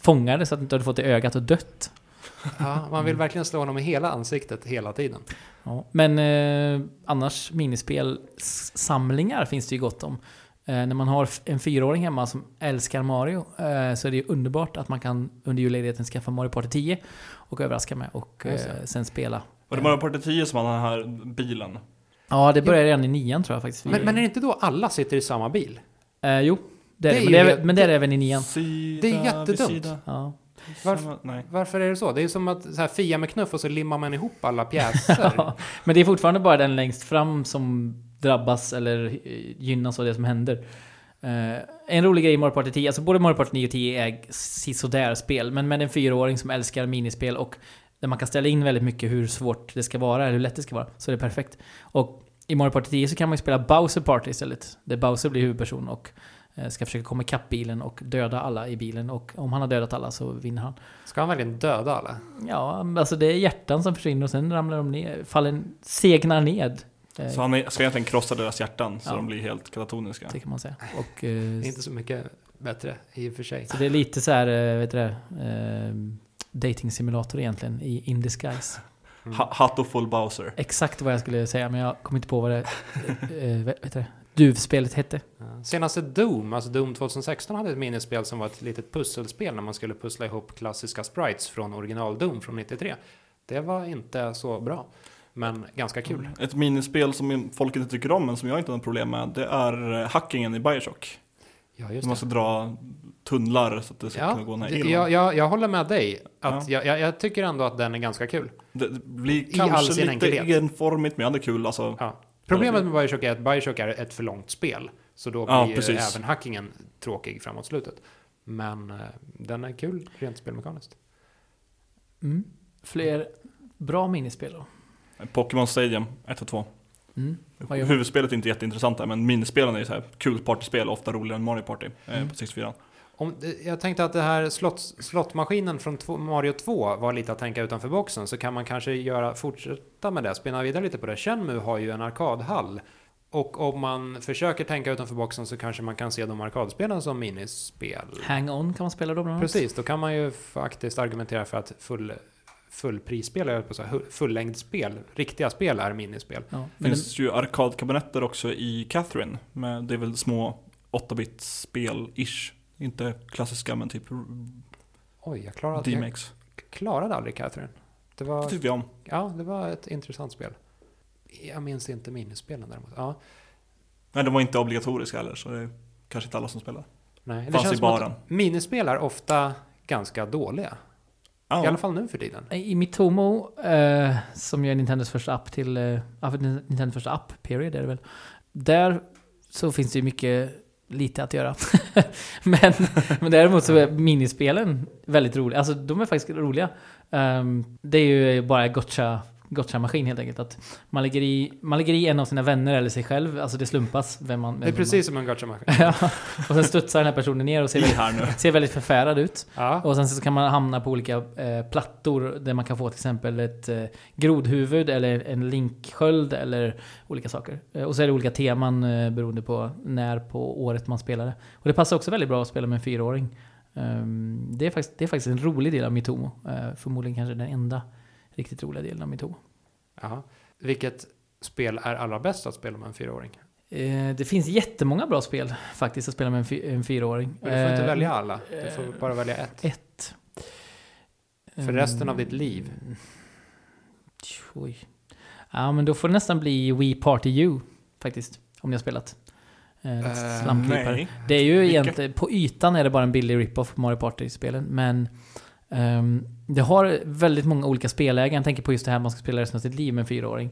Speaker 3: fångar det så att du inte hade fått det i ögat och dött.
Speaker 2: Ja, man vill verkligen slå honom i hela ansiktet hela tiden.
Speaker 3: Ja. Men eh, annars minispelsamlingar finns det ju gott om. Eh, när man har en fyraåring hemma som älskar Mario eh, så är det ju underbart att man kan under julledigheten skaffa Mario Party 10 och överraska med och eh, sen spela.
Speaker 1: Var det Mario Party 10 som hade den här bilen?
Speaker 3: Ja, det börjar redan i nian tror jag faktiskt.
Speaker 2: Men, men är det inte då alla sitter i samma bil?
Speaker 3: eh, jo, det är
Speaker 2: Det
Speaker 3: det.
Speaker 2: är
Speaker 3: Men det är, men det är det även i nian.
Speaker 1: Sida
Speaker 2: Det är jättedumt.
Speaker 3: Ja.
Speaker 2: Varför-. Varför är det så? Det är som att så här, fia med knuff och så limmar man ihop alla pjäser.
Speaker 3: Men det är fortfarande bara den längst fram som drabbas eller eh, gynnas av det som händer. Eh, en rolig grej i Mario Party 10, alltså både Mario Party 9 och 10 är sisådär spel, men med en fyraåring som älskar minispel och där man kan ställa in väldigt mycket hur svårt det ska vara, eller hur lätt det ska vara, så är det perfekt. Och i Mario Party 10 så kan man ju spela Bowser Party istället, där Bowser blir huvudperson och eh, ska försöka komma ikapp bilen och döda alla i bilen. Och om han har dödat alla så vinner han.
Speaker 2: Ska han verkligen döda alla?
Speaker 3: Ja, alltså det är hjärtan som försvinner och sen ramlar de ner, faller, segnar ned.
Speaker 1: Så han är, ska egentligen krossa deras hjärtan så
Speaker 3: Ja.
Speaker 1: de blir helt katatoniska.
Speaker 3: Det kan man säga. Och,
Speaker 2: Det är
Speaker 3: eh,
Speaker 2: inte så mycket bättre i och för sig.
Speaker 3: så det är lite så här, eh, vet du det, dating simulator egentligen i in disguise.
Speaker 2: Mm.
Speaker 1: Ha, Hatt och full Bowser.
Speaker 3: Exakt vad jag skulle säga, men jag kommer inte på vad det, eh, vet vet du det, duvspelet hette.
Speaker 2: Senaste Doom, alltså Doom 2016 hade ett minispel som var ett litet pusselspel när man skulle pussla ihop klassiska sprites från original Doom från 93. Det var inte så bra, men ganska kul.
Speaker 1: Ett minispel som folk inte tycker om men som jag inte har något problem med det är eh, hackingen i Bioshock.
Speaker 2: Ja, just
Speaker 1: Man
Speaker 2: det.
Speaker 1: ska dra tunnlar så att det ska
Speaker 2: Ja,
Speaker 1: kunna gå ilon.
Speaker 2: jag, jag, jag håller med dig. Att
Speaker 1: Ja.
Speaker 2: jag, jag, tycker ändå att den är ganska kul.
Speaker 1: Det det blir
Speaker 2: I all
Speaker 1: kanske
Speaker 2: sin
Speaker 1: lite
Speaker 2: enkelhet.
Speaker 1: enformigt men det är kul alltså.
Speaker 2: Ja. Problemet med Bioshock är att Bioshock är ett för långt spel. Så då blir
Speaker 1: Ja,
Speaker 2: ju även hackingen tråkig framåt slutet. Men eh, den är kul rent spelmekaniskt.
Speaker 3: Mm. Fler bra minispel då?
Speaker 1: Pokémon Stadium 1 och 2.
Speaker 3: Mm.
Speaker 1: Huvudspelet är inte jätteintressant där men minispelen är ju så här kul partyspel, ofta roligare än Mario Party eh,
Speaker 3: Mm.
Speaker 1: på 64.
Speaker 2: Om, eh, jag tänkte att det här slott, slottmaskinen från två, Mario 2 var lite att tänka utanför boxen. Så kan man kanske göra, fortsätta med det, spinna vidare lite på det. Shenmue har ju en arkadhall. Och om man försöker tänka utanför boxen så kanske man kan se de arkadspelen som minispel.
Speaker 3: Hang-On kan man spela då bland annat.
Speaker 2: Precis, då kan man ju faktiskt argumentera för att full, fullprisspel, eller på så här, fullängdspel, riktiga spel är minispel.
Speaker 3: Ja,
Speaker 1: Det finns ju arkadkabinetter också i Catherine. Med, det är väl små 8-bit-spel-ish. Inte klassiska men typ
Speaker 2: Oj, jag klarade, jag klarade aldrig Catherine. Det
Speaker 1: Det
Speaker 2: var,
Speaker 1: tyckte jag om.
Speaker 2: ja, det var ett intressant spel. Jag minns inte minispelen däremot. Ja,
Speaker 1: Men de var inte obligatoriska heller så det är kanske inte alla som spelar.
Speaker 2: nej. Det
Speaker 1: Fanns
Speaker 2: känns
Speaker 1: i
Speaker 2: som
Speaker 1: baren.
Speaker 2: att minispel är ofta ganska dåliga.
Speaker 1: Ja.
Speaker 2: I alla fall nu för tiden.
Speaker 3: I Mitomo, eh, som ju är Nintendos första app till... Eh, Nintendos första app, period är det väl. Där så finns det ju mycket lite att göra. men, men däremot så är minispelen väldigt roliga. Alltså de är faktiskt roliga. Ehm, det är ju bara gotcha gotcha-maskin helt enkelt. Att man lägger, i, man lägger i en av sina vänner eller sig själv, alltså det slumpas vem man...
Speaker 2: Det är
Speaker 3: vem
Speaker 2: precis som en gotcha-maskin.
Speaker 3: Man, ja, och sen studsar den här personen ner och ser väldigt,
Speaker 1: här nu.
Speaker 3: ser väldigt förfärad ut.
Speaker 2: Ja.
Speaker 3: Och sen så kan man hamna på olika eh, plattor där man kan få till exempel ett eh, grodhuvud eller en linksköld eller olika saker. Eh, och så är det olika teman eh, beroende på när på året man spelar det. Och det passar också väldigt bra att spela med en fyraåring. Ehm, det, är faktiskt, det är faktiskt en rolig del av Mitomo. Eh, förmodligen kanske den enda riktigt roliga delen av Mitomo.
Speaker 2: ja. Vilket spel är allra bäst att spela med en fyraåring?
Speaker 3: Eh, det finns jättemånga bra spel faktiskt att spela med en, fy, en fyraåring.
Speaker 2: Du får inte
Speaker 3: Eh,
Speaker 2: välja alla. Du får
Speaker 3: eh,
Speaker 2: bara välja ett.
Speaker 3: Ett.
Speaker 2: För resten av ditt liv.
Speaker 3: Mm. Oj. Ja, men då får det nästan bli We Party You, faktiskt. Om ni har spelat. Slamklippare.
Speaker 1: Nej.
Speaker 3: Det är ju
Speaker 1: Vilka?
Speaker 3: egentligen, på ytan är det bara en billig rip-off på Mario Party-spelen, men ehm, det har väldigt många olika spellägen. Jag tänker på just det här man ska spela resten av sitt liv med en fyraåring.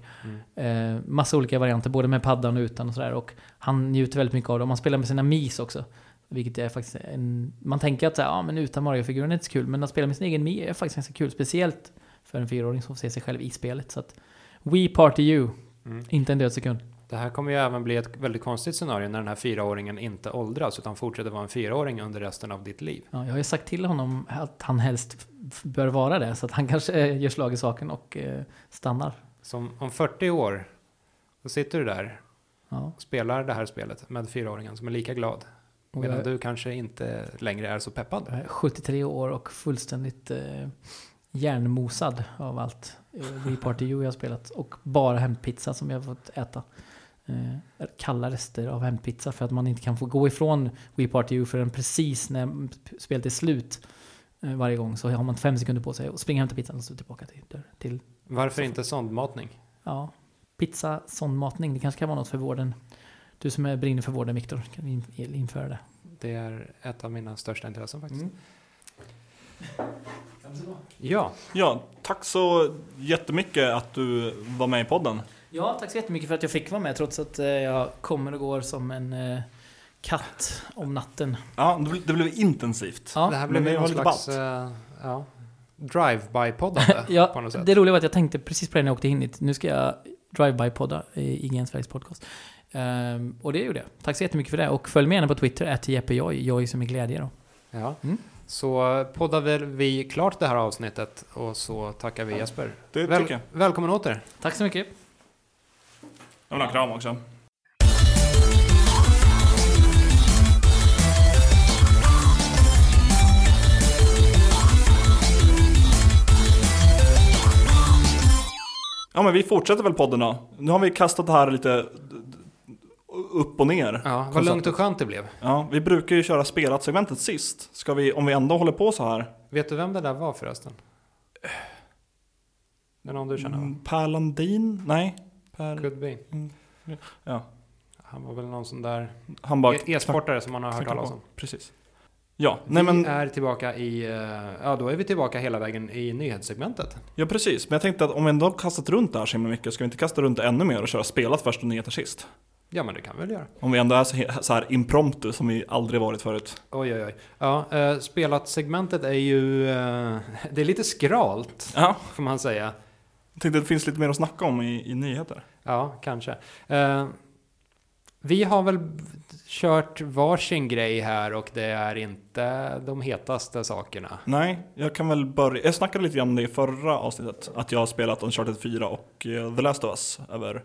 Speaker 2: Mm.
Speaker 3: Eh, massa olika varianter, både med paddan och utan och sådär. Och han njuter väldigt mycket av det. Och man spelar med sina mis också. Vilket är faktiskt en... Man tänker att så här, ja, men utan Mario-figuren är inte så kul. Men att spela med sin egen Mi är faktiskt ganska kul. Speciellt för en fyraåring som får se sig själv i spelet. Så att We Party You,
Speaker 2: Mm.
Speaker 3: inte en död sekund.
Speaker 2: Det här kommer ju även bli ett väldigt konstigt scenario när den här fyraåringen inte åldras utan fortsätter vara en fyraåring under resten av ditt liv.
Speaker 3: Ja, jag har ju sagt till honom att han helst bör vara det. Så att han kanske gör slag i saken och eh, stannar.
Speaker 2: Som om 40 år, då sitter du där
Speaker 3: Ja.
Speaker 2: och spelar det här spelet med fyraåringen som är lika glad. Medan
Speaker 3: jag,
Speaker 2: du kanske inte längre är så peppad.
Speaker 3: jag är 73 år och fullständigt eh, hjärnmosad av allt eh, We Party You jag har spelat. Och bara hämtpizza som jag fått äta. Eh, kalla rester av hempizza för att man inte kan få gå ifrån We Party You förrän precis när spelet är slut eh, varje gång så har man fem sekunder på sig att springa och hämta pizzan och så tillbaka till, till
Speaker 2: Varför inte sondmatning?
Speaker 3: ja, pizza, sondmatning. Det kanske kan vara något för vården. Du som är brinner för vården Viktor, kan vi in- införa det?
Speaker 2: Det är ett av mina största intressen faktiskt.
Speaker 1: Mm.
Speaker 2: Ja,
Speaker 1: Ja, tack så jättemycket att du var med i podden.
Speaker 3: Ja, tack så jättemycket för att jag fick vara med trots att eh, jag kommer och går som en eh, katt om natten.
Speaker 1: Ja, det blev, intensivt.
Speaker 3: Ja,
Speaker 2: det här
Speaker 1: men
Speaker 2: blev
Speaker 1: det
Speaker 2: ju
Speaker 1: var
Speaker 2: någon
Speaker 1: lite
Speaker 2: slags eh, ja, drive-by-poddande
Speaker 3: Ja,
Speaker 2: på något sätt.
Speaker 3: det roliga var att jag tänkte precis på det när jag åkte in hit. Nu ska jag drive-by-podda i IGN Sveriges podcast. Ehm, och det gjorde jag. Tack så jättemycket för det. Och följ med gärna på Twitter, att jeppejoj, joj som är glädje då.
Speaker 2: Ja.
Speaker 3: Mm.
Speaker 2: Så poddar väl vi klart det här avsnittet och så tackar vi Jesper.
Speaker 1: Det
Speaker 2: Väl, välkommen åter.
Speaker 3: Tack så mycket.
Speaker 1: Jag vill ha kram också. Ja men vi fortsätter väl podden då. Nu har vi kastat det här lite upp och ner.
Speaker 2: Ja, vad
Speaker 1: Konceptet.
Speaker 2: lugnt och skönt det blev.
Speaker 1: Ja, vi brukar ju köra spelat-segmentet sist. Ska vi, om vi ändå håller på så här.
Speaker 2: Vet du vem det där var förresten? Det är någon du känner?
Speaker 1: Mm, Per Landin? Nej. Per...
Speaker 2: Could be.
Speaker 1: Ja.
Speaker 2: Han var väl någon sån där
Speaker 1: Han bara...
Speaker 2: e- e-sportare som man har hört talas om.
Speaker 1: Precis. Ja, nej
Speaker 2: vi
Speaker 1: men...
Speaker 2: är tillbaka i, eh, ja då är vi tillbaka hela vägen i nyhetssegmentet.
Speaker 1: Ja precis, men jag tänkte att om vi ändå har kastat runt det här så himla mycket, ska vi inte kasta runt det ännu mer och köra spelat först och nyheter sist?
Speaker 2: Ja men det kan vi väl göra.
Speaker 1: Om vi ändå är så, he- så här impromptu som vi aldrig varit förut.
Speaker 2: Oj oj oj. Ja, eh, spelat segmentet är ju, eh, det är lite skralt
Speaker 1: Ja,
Speaker 2: får man säga.
Speaker 1: Jag tänkte att det finns lite mer att snacka om i, i nyheter.
Speaker 2: Ja, kanske. Eh, vi har väl kört varsin grej här och det är inte de hetaste sakerna.
Speaker 1: Nej, jag kan väl börja. Jag snackade lite grann om det i förra avsnittet. Att jag har spelat Uncharted 4 och eh, The Last of Us över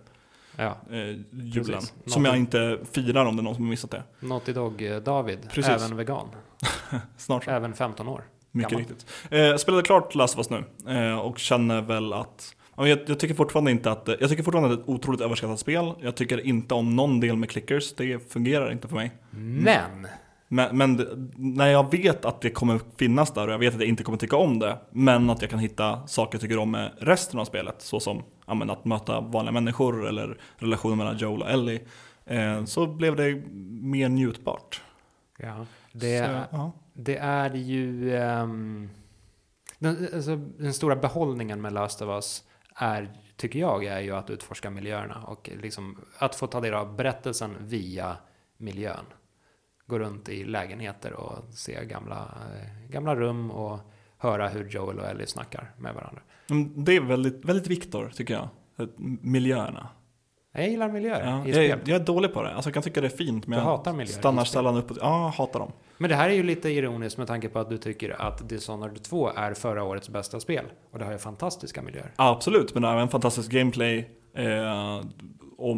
Speaker 2: Ja,
Speaker 1: eh, julen.
Speaker 2: Precis.
Speaker 1: Som jag inte firar om det är någon som har missat det.
Speaker 2: Naughty Dog eh, även vegan,
Speaker 1: Snart
Speaker 2: även 15 år.
Speaker 1: Mycket
Speaker 2: gammal.
Speaker 1: riktigt. Eh, spelade klart Last of Us nu eh, och känner väl att jag, jag tycker fortfarande inte att jag tycker fortfarande att det är ett otroligt överskattat spel. Jag tycker inte om någon del med clickers. Det fungerar inte för mig.
Speaker 2: Men,
Speaker 1: Men, men när jag vet att det kommer finnas där och jag vet att jag inte kommer tycka om det, men att jag kan hitta saker jag tycker om med resten av spelet, såsom ja, men att möta vanliga människor eller relationen mellan Joel och Ellie, eh, så blev det mer njutbart.
Speaker 2: ja, det,
Speaker 1: så, ja.
Speaker 2: det är ju... ehm, den, alltså, den stora behållningen med Last of Us är, tycker jag, är ju att utforska miljöerna och liksom att få ta del av berättelsen via miljön. Gå runt i lägenheter och se gamla, eh, gamla rum och höra hur Joel och Ellie snackar med varandra.
Speaker 1: Men Det är väldigt, väldigt Viktor, tycker jag. Miljöerna.
Speaker 2: Jag gillar miljöer
Speaker 1: Ja,
Speaker 2: i spel.
Speaker 1: jag, jag är dålig på det. Alltså, jag kan tycka det är fint, men
Speaker 2: Du
Speaker 1: jag
Speaker 2: hatar miljöer
Speaker 1: stannar sällan upp och... Ja, jag hatar dem.
Speaker 2: Men det här är ju lite ironiskt med tanke på att du tycker att Dishonored 2 är förra årets bästa spel. Och det har ju fantastiska miljöer.
Speaker 1: Ja, absolut, men även fantastisk gameplay. Eh, och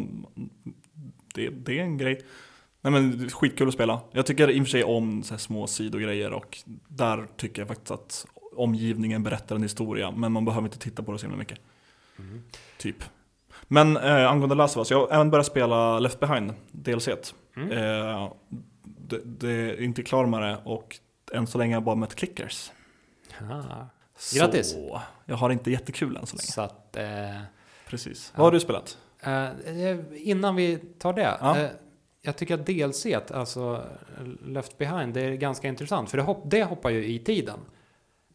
Speaker 1: det, det är en grej. Nej men skitkul att spela. Jag tycker i och för sig om så här små sidogrejer och där tycker jag faktiskt att omgivningen berättar en historia. Men man behöver inte titta på det så himla mycket.
Speaker 2: Mm.
Speaker 1: Typ. Men eh, angående Last of Us, jag har även börjat spela Left Behind, DLC.
Speaker 2: Mm.
Speaker 1: Eh, det, det är inte klar med det och än så länge har jag bara mött clickers.
Speaker 2: Ah.
Speaker 1: Så
Speaker 2: Grattis.
Speaker 1: jag har inte jättekul än så länge.
Speaker 2: Så att... Eh,
Speaker 1: Precis.
Speaker 2: Ja.
Speaker 1: Vad har du spelat?
Speaker 2: eh, innan vi tar det.
Speaker 1: Ja.
Speaker 2: Eh, jag tycker att DLC, alltså Left Behind, det är ganska intressant. För det, hopp, det hoppar ju i tiden.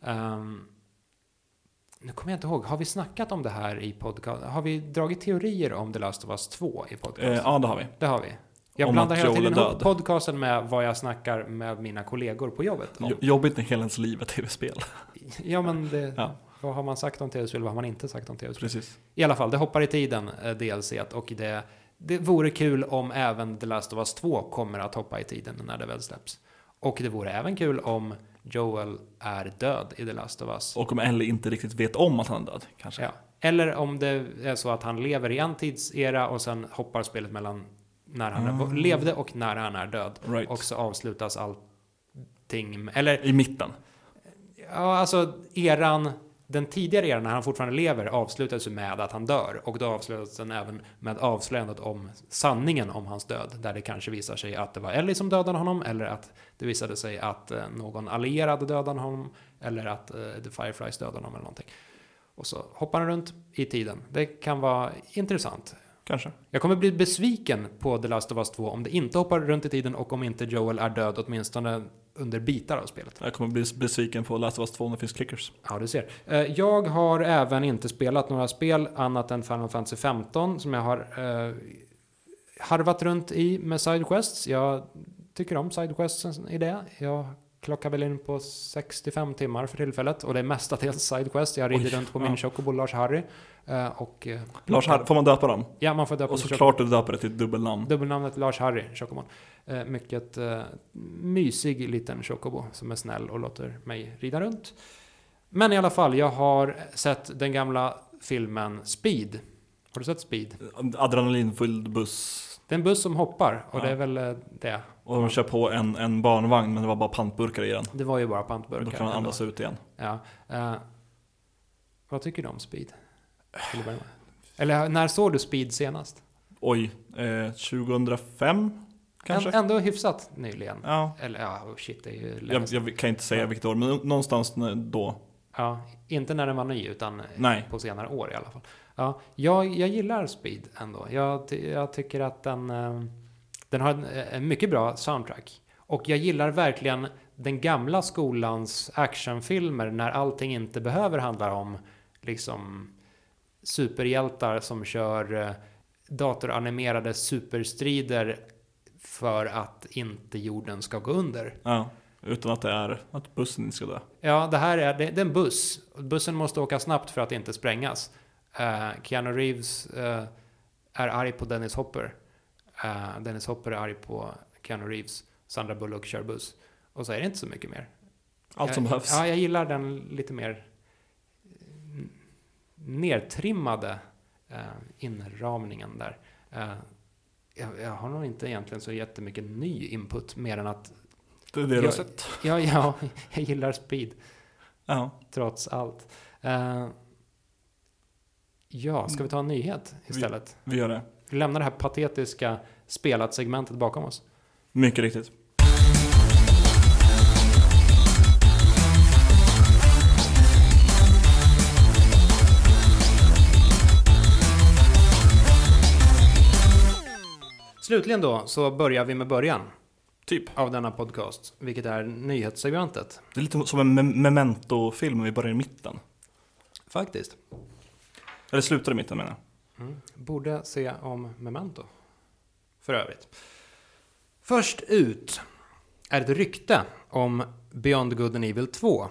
Speaker 2: Ehm, nu kommer jag inte ihåg, har vi snackat om det här i podcast? Har vi dragit teorier om The Last of Us 2 i podcast?
Speaker 1: Eh, ja, det har vi.
Speaker 2: Det har vi. Jag
Speaker 1: Om
Speaker 2: blandar hela tiden ihop podcasten med vad jag snackar med mina kollegor på jobbet om.
Speaker 1: Jo- Jobbigt när hela ens liv är tv-spel.
Speaker 2: Ja, men det,
Speaker 1: Ja.
Speaker 2: vad har man sagt om tv-spel? Vad har man inte sagt om tv-spel?
Speaker 1: Precis.
Speaker 2: I alla fall, det hoppar i tiden, eh, DLC, och det, det vore kul om även The Last of Us 2 kommer att hoppa i tiden när det väl släpps. Och det vore även kul om Joel är död i The Last of Us.
Speaker 1: Och om Ellie inte riktigt vet om att han är död, kanske.
Speaker 2: Ja. Eller om det är så att han lever i en tidsera och sen hoppar spelet mellan när han
Speaker 1: Ah.
Speaker 2: levde och när han är död.
Speaker 1: Right.
Speaker 2: Och så avslutas allting, eller
Speaker 1: I mitten.
Speaker 2: ja, alltså eran den tidigare eran när han fortfarande lever avslutades ju med att han dör och då avslutades den även med avslöjandet om sanningen om hans död där det kanske visar sig att det var Ellie som dödade honom eller att det visade sig att eh, någon allierad dödade honom eller att eh, The Fireflies dödade honom eller någonting. Och så hoppar han runt i tiden. Det kan vara intressant.
Speaker 1: Kanske.
Speaker 2: Jag kommer bli besviken på The Last of Us 2 om det inte hoppar runt i tiden och om inte Joel är död åtminstone under bitar av spelet.
Speaker 1: Jag kommer bli besviken på Last of Us 2 när det finns clickers.
Speaker 2: Ja, du ser. Eh, Jag har även inte spelat några spel annat än Final Fantasy 15 som jag har eh, harvat runt i med sidequests. Jag tycker om sidequests i det. Jag klockar väl in på 65 timmar för tillfället och det är mestadels sidequest. Jag rider runt på min Chocobo Lars-Harry. eh, Och, eh,
Speaker 1: Lars, Har- får man döpa dem?
Speaker 2: Ja, man får döpa
Speaker 1: Och såklart du döper det till dubbelnamn.
Speaker 2: Dubbelnamnet Lars-Harry, Chocomon. Eh, mycket eh, mysig liten Chocobo som är snäll och låter mig rida runt. Men i alla fall, jag har sett den gamla filmen Speed. Har du sett Speed?
Speaker 1: Adrenalinfylld buss.
Speaker 2: Det är en buss som hoppar och
Speaker 1: Ja.
Speaker 2: det är väl eh, det.
Speaker 1: Och de kör på en, en barnvagn men det var bara pantburkar i den.
Speaker 2: Det var ju bara
Speaker 1: Då
Speaker 2: pantburkar.
Speaker 1: kan man
Speaker 2: ändå.
Speaker 1: andas ut igen.
Speaker 2: Ja. Eh, vad tycker du om Speed? Eller när såg du Speed senast?
Speaker 1: Oj, eh, 2005 kanske?
Speaker 2: Än- Ändå hyfsat nyligen.
Speaker 1: Ja,
Speaker 2: Eller ja, oh shit, det är ju
Speaker 1: jag, jag kan inte säga vilket år, men någonstans då.
Speaker 2: Ja, inte när den var ny, utan
Speaker 1: Nej.
Speaker 2: på senare år i alla fall. Ja, jag, jag gillar Speed ändå. Jag, jag tycker att den, eh, den har en, en mycket bra soundtrack. Och jag gillar verkligen den gamla skolans actionfilmer när allting inte behöver handla om liksom superhjältar som kör eh, datoranimerade superstrider för att inte jorden ska gå under.
Speaker 1: Ja, utan att det är att bussen ska dö.
Speaker 2: Ja, det här är, det, det är en buss. Bussen måste åka snabbt för att inte sprängas. Uh, Keanu Reeves eh, är arg på Dennis Hopper. Eh, Dennis Hopper är arg på Keanu Reeves. Sandra Bullock kör buss. Och så är det inte så mycket mer.
Speaker 1: Allt som
Speaker 2: jag,
Speaker 1: behövs.
Speaker 2: Ja, jag gillar den lite mer eh, nertrimmade eh, inramningen där. Eh, jag, jag har nog inte egentligen så jättemycket ny input mer än att
Speaker 1: Det är det du har
Speaker 2: jag-
Speaker 1: sett.
Speaker 2: ja, ja, jag gillar speed
Speaker 1: Ja.
Speaker 2: trots allt. Eh, ja, ska vi ta en nyhet istället?
Speaker 1: Vi gör det.
Speaker 2: Vi lämnar det här patetiska spelat-segmentet bakom oss.
Speaker 1: Mycket riktigt.
Speaker 2: Slutligen då så börjar vi med början
Speaker 1: Typ.
Speaker 2: av denna podcast, vilket är nyhetssegmentet.
Speaker 1: Det är lite som en me- memento-film, vi börjar i mitten.
Speaker 2: Faktiskt.
Speaker 1: Eller slutar i mitten menar jag.
Speaker 2: Mm. Borde se om Memento. För övrigt. Först ut är ett rykte om Beyond Good and Evil 2.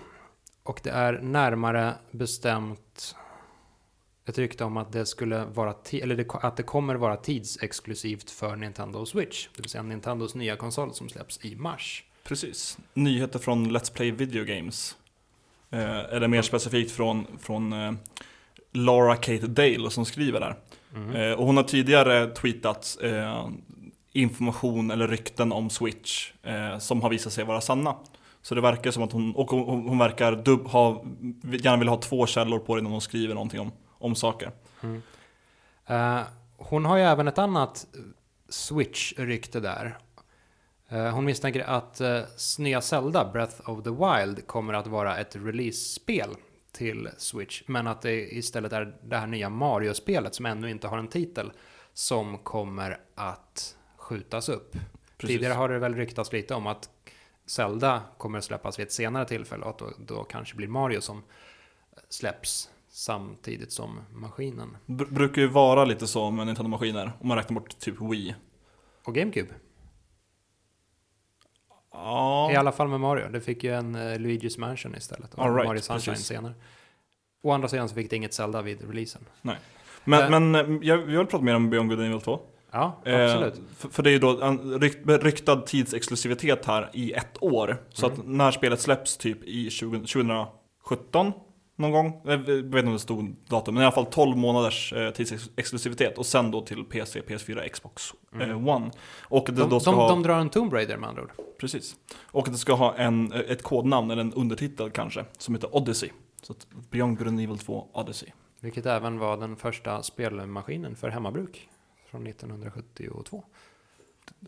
Speaker 2: Och det är närmare bestämt ett rykte om att det skulle vara eller det, att det kommer vara tidsexklusivt för Nintendo Switch. Det vill säga Nintendos nya konsol som släpps i mars.
Speaker 1: Precis. Nyheter från Let's Play Video Games. Eh, eller mer specifikt från, från eh, Laura Kate Dale som skriver där.
Speaker 2: Mm.
Speaker 1: Eh, och hon har tidigare tweetat eh, information eller rykten om Switch eh, som har visat sig vara sanna. Så det verkar som att hon, och hon, verkar dub, ha, gärna vill ha två källor på det innan hon skriver någonting om, om saker.
Speaker 2: Mm. Eh, hon har ju även ett annat Switch-rykte där. Eh, hon misstänker att uh, nya Zelda, Breath of the Wild, kommer att vara ett release-spel till Switch. Men att det istället är det här nya Mario-spelet som ännu inte har en titel som kommer att skjutas upp.
Speaker 1: Precis.
Speaker 2: Tidigare har det väl ryktats lite om att Zelda kommer att släppas vid ett senare tillfälle och att då, då kanske blir Mario som släpps samtidigt som maskinen.
Speaker 1: Br- brukar ju vara lite så med Nintendo-maskiner, om man räknar bort typ Wii.
Speaker 2: Och GameCube.
Speaker 1: Ja,
Speaker 2: I alla fall med Mario. Det fick ju en uh, Luigi's Mansion istället. Och
Speaker 1: right,
Speaker 2: Mario Sunshine
Speaker 1: precis.
Speaker 2: senare. Å andra sidan så fick det inget Zelda vid releasen.
Speaker 1: men,
Speaker 2: Eh.
Speaker 1: men eh, jag, vi vill prata mer om Beyond Good and Evil 2.
Speaker 2: Ja,
Speaker 1: Eh,
Speaker 2: absolut.
Speaker 1: för, för det är ju då en rykt, ryktad tidsexklusivitet här i ett år. Så
Speaker 2: Mm.
Speaker 1: att när spelet släpps typ i 20, 2017 någon gång, jag vet inte om det stod datum, men i alla fall 12 månaders eh, tidsexklusivitet och sen då till PC, PS4, Xbox
Speaker 2: Mm.
Speaker 1: eh, One. Och det
Speaker 2: De,
Speaker 1: då ska
Speaker 2: de,
Speaker 1: ha,
Speaker 2: de drar en Tomb Raider med andra ord.
Speaker 1: precis. Och att det ska ha en, ett kodnamn eller en undertitel kanske, som heter Odyssey. Så att Beyond Good and Evil 2 Odyssey.
Speaker 2: Vilket även var den första spelmaskinen för hemmabruk från 1972.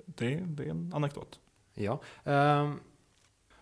Speaker 1: Det, det är en anekdot.
Speaker 2: Ja. Ehm,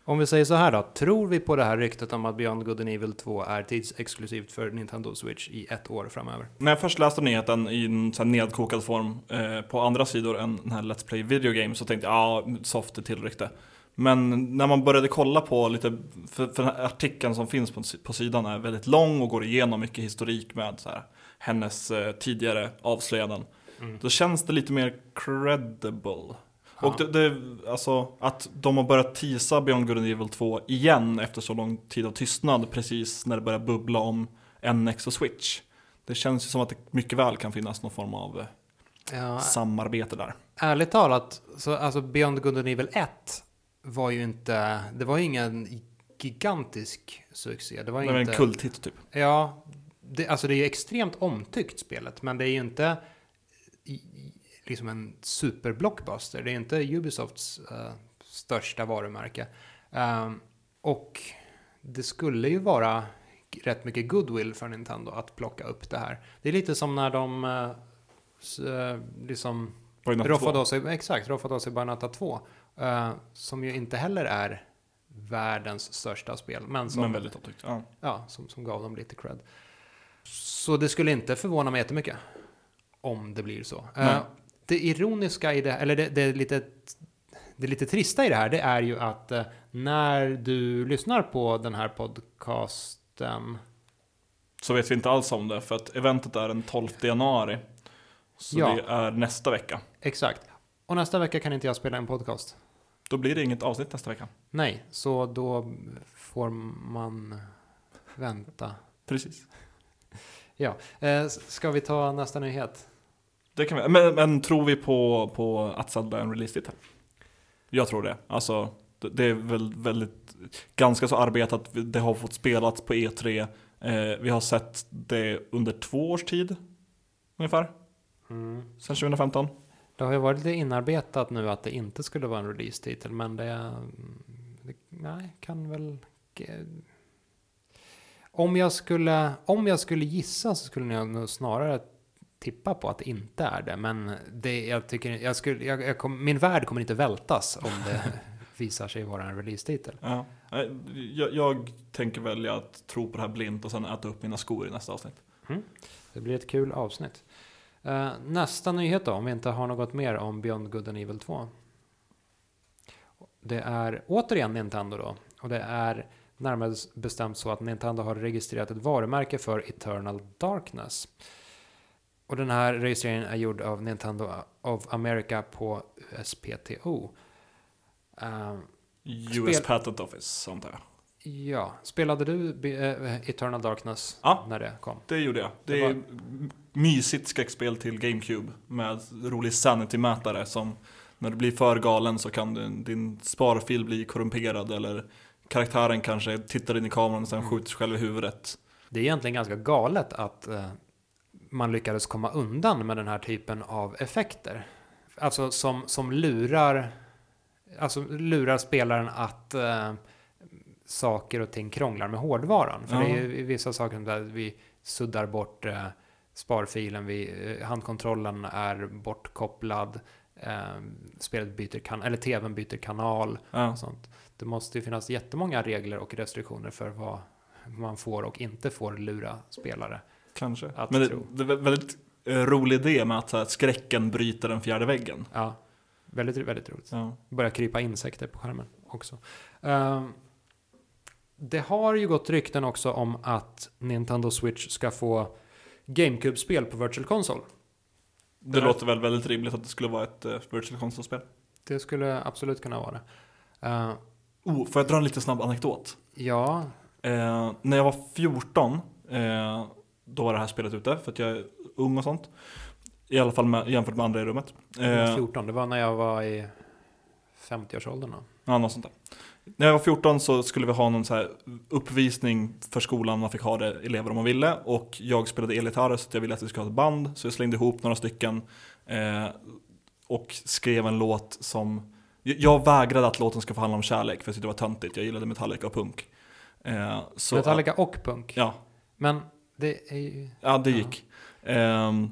Speaker 2: om vi säger så här då, tror vi på det här ryktet om att Beyond Good and Evil 2 är tidsexklusivt för Nintendo Switch i ett år framöver?
Speaker 1: När jag först läste nyheten i en så nedkokad form eh, på andra sidor än den här Let's Play Video Game så tänkte jag ja, soft är till rykte. Men när man började kolla på lite, för, för den här artikeln som finns på, på sidan är väldigt lång och går igenom mycket historik med så här, hennes eh, tidigare avslöjanden.
Speaker 2: Mm.
Speaker 1: Då känns det lite mer credible. Och det, det, alltså att de har börjat teasa Beyond Good and Evil 2 igen efter så lång tid av tystnad precis när det börjar bubbla om NX och Switch. Det känns ju som att det mycket väl kan finnas någon form av eh,
Speaker 2: Ja,
Speaker 1: samarbete där.
Speaker 2: ärligt talat, så alltså Beyond Good and Evil 1 var ju inte, det var ju ingen gigantisk succé. Det var
Speaker 1: Det är
Speaker 2: inte...
Speaker 1: en kulthit typ.
Speaker 2: Ja, det, alltså det är ju extremt omtyckt spelet, men det är ju inte liksom en superblockbuster. Det är inte Ubisofts eh, största varumärke. Ehm, och det skulle ju vara rätt mycket goodwill för Nintendo att plocka upp det här. Det är lite som när de eh, liksom roffade
Speaker 1: 2.
Speaker 2: av sig, exakt, roffade av sig Bayonetta 2. eh, som ju inte heller är världens största spel, men som
Speaker 1: Men väldigt omtyckt. Ja.
Speaker 2: ja, som, som gav dem lite cred. Så det skulle inte förvåna mig jättemycket om det blir så.
Speaker 1: Nej.
Speaker 2: Det ironiska i det, eller det, det, är lite, det lite trista i det här, det är ju att eh, när du lyssnar på den här podcasten,
Speaker 1: Så vet vi inte alls om det för att eventet är den 12 januari. Så
Speaker 2: Ja.
Speaker 1: det är nästa vecka.
Speaker 2: exakt, och nästa vecka kan inte jag spela en podcast.
Speaker 1: Då blir det inget avsnitt nästa vecka.
Speaker 2: Nej, så då får man vänta.
Speaker 1: Precis.
Speaker 2: Ja, eh, ska vi ta nästa nyhet?
Speaker 1: Det kan vi. Men, men tror vi på, på att Zelda är en release titel? Jag tror det. Alltså, det, det är väl väldigt, ganska så arbetat. Det har fått spelats på E3. Eh, vi har sett det under två års tid. Ungefär.
Speaker 2: Mm.
Speaker 1: Sen 2015.
Speaker 2: Det har ju varit lite inarbetat nu att det inte skulle vara en release-titel, men det, det nej, kan väl... Om jag, skulle, om jag skulle gissa så skulle jag nog snarare tippa på att det inte är det, men det, jag tycker, jag skulle, jag, jag kom, min värld kommer inte vältas om det visar sig vara en release-titel.
Speaker 1: Ja. Jag, jag tänker välja att tro på det här blint och sen äta upp mina skor i nästa avsnitt.
Speaker 2: Det blir ett kul avsnitt. Eh, nästa nyhet då, om vi inte har något mer om Beyond Good and Evil 2. Det är återigen Nintendo då. Och det är närmare bestämt så att Nintendo har registrerat ett varumärke för Eternal Darkness. Och den här registreringen är gjord av Nintendo of America på USPTO. Eh,
Speaker 1: US Patent Office, antar jag.
Speaker 2: ja, spelade du eh, Eternal Darkness
Speaker 1: Ja.
Speaker 2: när det kom?
Speaker 1: Det gjorde jag. Det
Speaker 2: Det
Speaker 1: är mysigt skräckspel till GameCube med rolig sanity-mätare som när du blir för galen så kan du, din sparfil bli korrumperad eller karaktären kanske tittar in i kameran och sen
Speaker 2: Mm.
Speaker 1: skjuter sig själv i huvudet.
Speaker 2: Det är egentligen ganska galet att eh, man lyckades komma undan med den här typen av effekter. Alltså som, som lurar, alltså lurar spelaren att eh, saker och ting krånglar med hårdvaran. För
Speaker 1: Ja.
Speaker 2: det är ju vissa saker där vi suddar bort eh, sparfilen, vi, eh, handkontrollen är bortkopplad, eh, spelet byter kan eller tvn byter kanal
Speaker 1: Ja.
Speaker 2: och sånt. Det måste ju finnas jättemånga regler och restriktioner för vad man får och inte får lura spelare.
Speaker 1: Kanske.
Speaker 2: Att
Speaker 1: Men det,
Speaker 2: tro.
Speaker 1: det är en väldigt eh, rolig idé med att så här, skräcken bryter den fjärde väggen.
Speaker 2: Ja, väldigt, väldigt roligt.
Speaker 1: Ja.
Speaker 2: Börjar krypa insekter på skärmen också. Ehm, det har ju gått rykten också om att Nintendo Switch ska få GameCube-spel på Virtual Console.
Speaker 1: Det
Speaker 2: Ja.
Speaker 1: låter väl väldigt rimligt att det skulle vara ett uh, Virtual Console-spel.
Speaker 2: Det skulle absolut kunna vara det. Ehm,
Speaker 1: Oh, får jag dra en lite snabb anekdot?
Speaker 2: ja,
Speaker 1: Eh, när jag var 14, eh, då var det här spelet ute, för att jag är ung och sånt. I alla fall med, jämfört med andra i rummet. Eh,
Speaker 2: 14, det var när jag var i 50-årsåldern. då.
Speaker 1: ja, något sånt där. När jag var 14 så skulle vi ha någon så här uppvisning för skolan, man fick ha det elever om man ville. Och jag spelade elgitarr så jag ville att vi skulle ha ett band. Så jag slängde ihop några stycken eh, och skrev en låt som... Jag vägrade att låten skulle få handla om kärlek för jag tyckte det var töntigt, jag gillade Metallica och punk. Eh, så
Speaker 2: Metallica och punk.
Speaker 1: Ja,
Speaker 2: Men det är ju...
Speaker 1: ja, det
Speaker 2: Ja.
Speaker 1: gick. Ehm,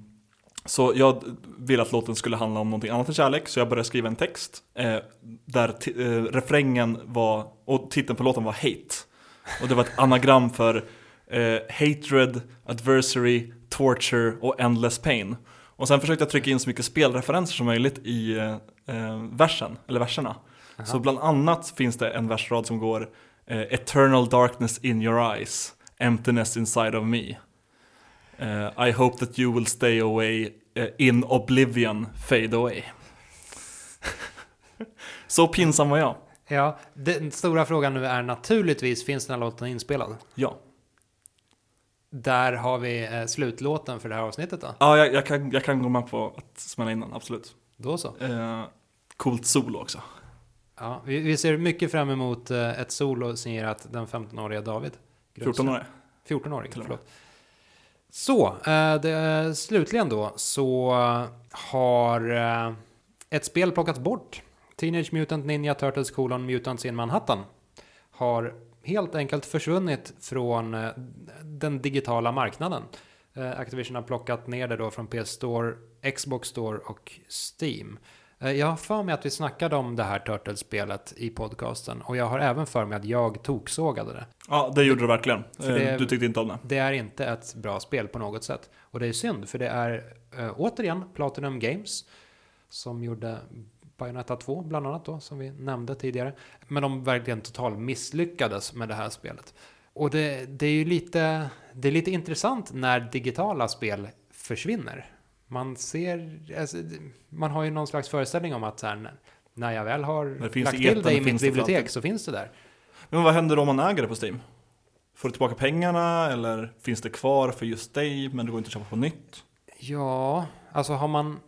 Speaker 1: så jag ville att låten skulle handla om någonting annat än kärlek, så jag började skriva en text eh, där eh, refrängen var, och titeln på låten var Hate. Och det var ett anagram för eh, Hatred, Adversary, Torture och Endless Pain. Och sen försökte jag trycka in så mycket spelreferenser som möjligt i eh, eh, versen, eller verserna.
Speaker 2: Aha.
Speaker 1: Så bland annat finns det en versrad som går eh, Eternal darkness in your eyes, emptiness inside of me. Eh, I hope that you will stay away, eh, in oblivion fade away. Så pinsam var jag.
Speaker 2: Ja, den stora frågan nu är naturligtvis, finns den här låten inspelad?
Speaker 1: Ja,
Speaker 2: Där har vi eh, slutlåten för det här avsnittet då.
Speaker 1: ja jag, jag, kan, jag kan gå med på att smälla in den, absolut.
Speaker 2: Då så.
Speaker 1: Eh, coolt solo också.
Speaker 2: Ja, vi, vi ser mycket fram emot eh, ett solo signerat den 15-åriga David.
Speaker 1: 14 år.
Speaker 2: 14-åring,
Speaker 1: Till och med.
Speaker 2: förlåt. Så, eh, det, slutligen då så har eh, ett spel plockats bort. Teenage Mutant Ninja Turtles colon Mutants in Manhattan har helt enkelt försvunnit från eh, den digitala marknaden. Activision har plockat ner det då från PS Store, Xbox Store och Steam. Eh, Jag har för mig att vi snackade om det här Turtles-spelet i podcasten och jag har även för mig att jag toksågade det.
Speaker 1: Ja, det gjorde du verkligen.
Speaker 2: För
Speaker 1: Eh,
Speaker 2: det-
Speaker 1: Du tyckte inte om det.
Speaker 2: Det är inte ett bra spel på något sätt. Och det är synd, för det är äh, återigen Platinum Games som gjorde Bayonetta 2 bland annat då, som vi nämnde tidigare. Men de verkligen totalt misslyckades med det här spelet. Och det, det är ju lite, det är lite intressant när digitala spel försvinner. Man ser, alltså, man har ju någon slags föreställning om att så här, när jag väl har lagt
Speaker 1: i
Speaker 2: till det i mitt bibliotek så finns det där.
Speaker 1: Men vad händer om man äger det på Steam? Får du tillbaka pengarna eller finns det kvar för just dig men det går inte att köpa på nytt?
Speaker 2: Ja, alltså har man,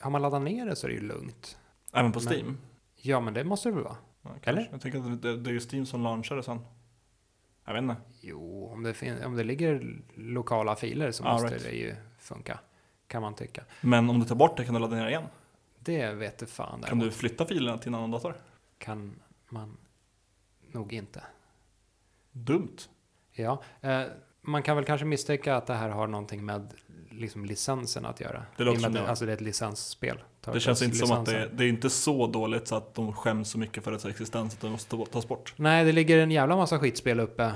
Speaker 2: har man laddat ner det så är det ju lugnt.
Speaker 1: Även på
Speaker 2: Men-
Speaker 1: Steam?
Speaker 2: Ja, men det måste det väl vara?
Speaker 1: Ja.
Speaker 2: Eller?
Speaker 1: Jag tänker att det, det är ju Steam som launchar det sen. Jag vet inte.
Speaker 2: Jo, om det, fin- om det ligger lokala filer så
Speaker 1: Ah,
Speaker 2: måste
Speaker 1: right.
Speaker 2: det ju funka. Kan man tycka.
Speaker 1: Men om du tar bort det kan du ladda ner igen.
Speaker 2: Det vet du fan.
Speaker 1: Kan
Speaker 2: däremot.
Speaker 1: du flytta filerna till en annan dator?
Speaker 2: Kan man nog inte.
Speaker 1: Dumt.
Speaker 2: Ja, eh, man kan väl kanske misstänka att det här har någonting med liksom licensen att göra.
Speaker 1: Det låter som det.
Speaker 2: Alltså det är ett licensspel.
Speaker 1: Det känns inte som att det,
Speaker 2: Turtles-licensen.
Speaker 1: det är inte så dåligt så att de skäms så mycket för dess existens att det måste ta- tas bort.
Speaker 2: Nej, det ligger en jävla massa skitspel uppe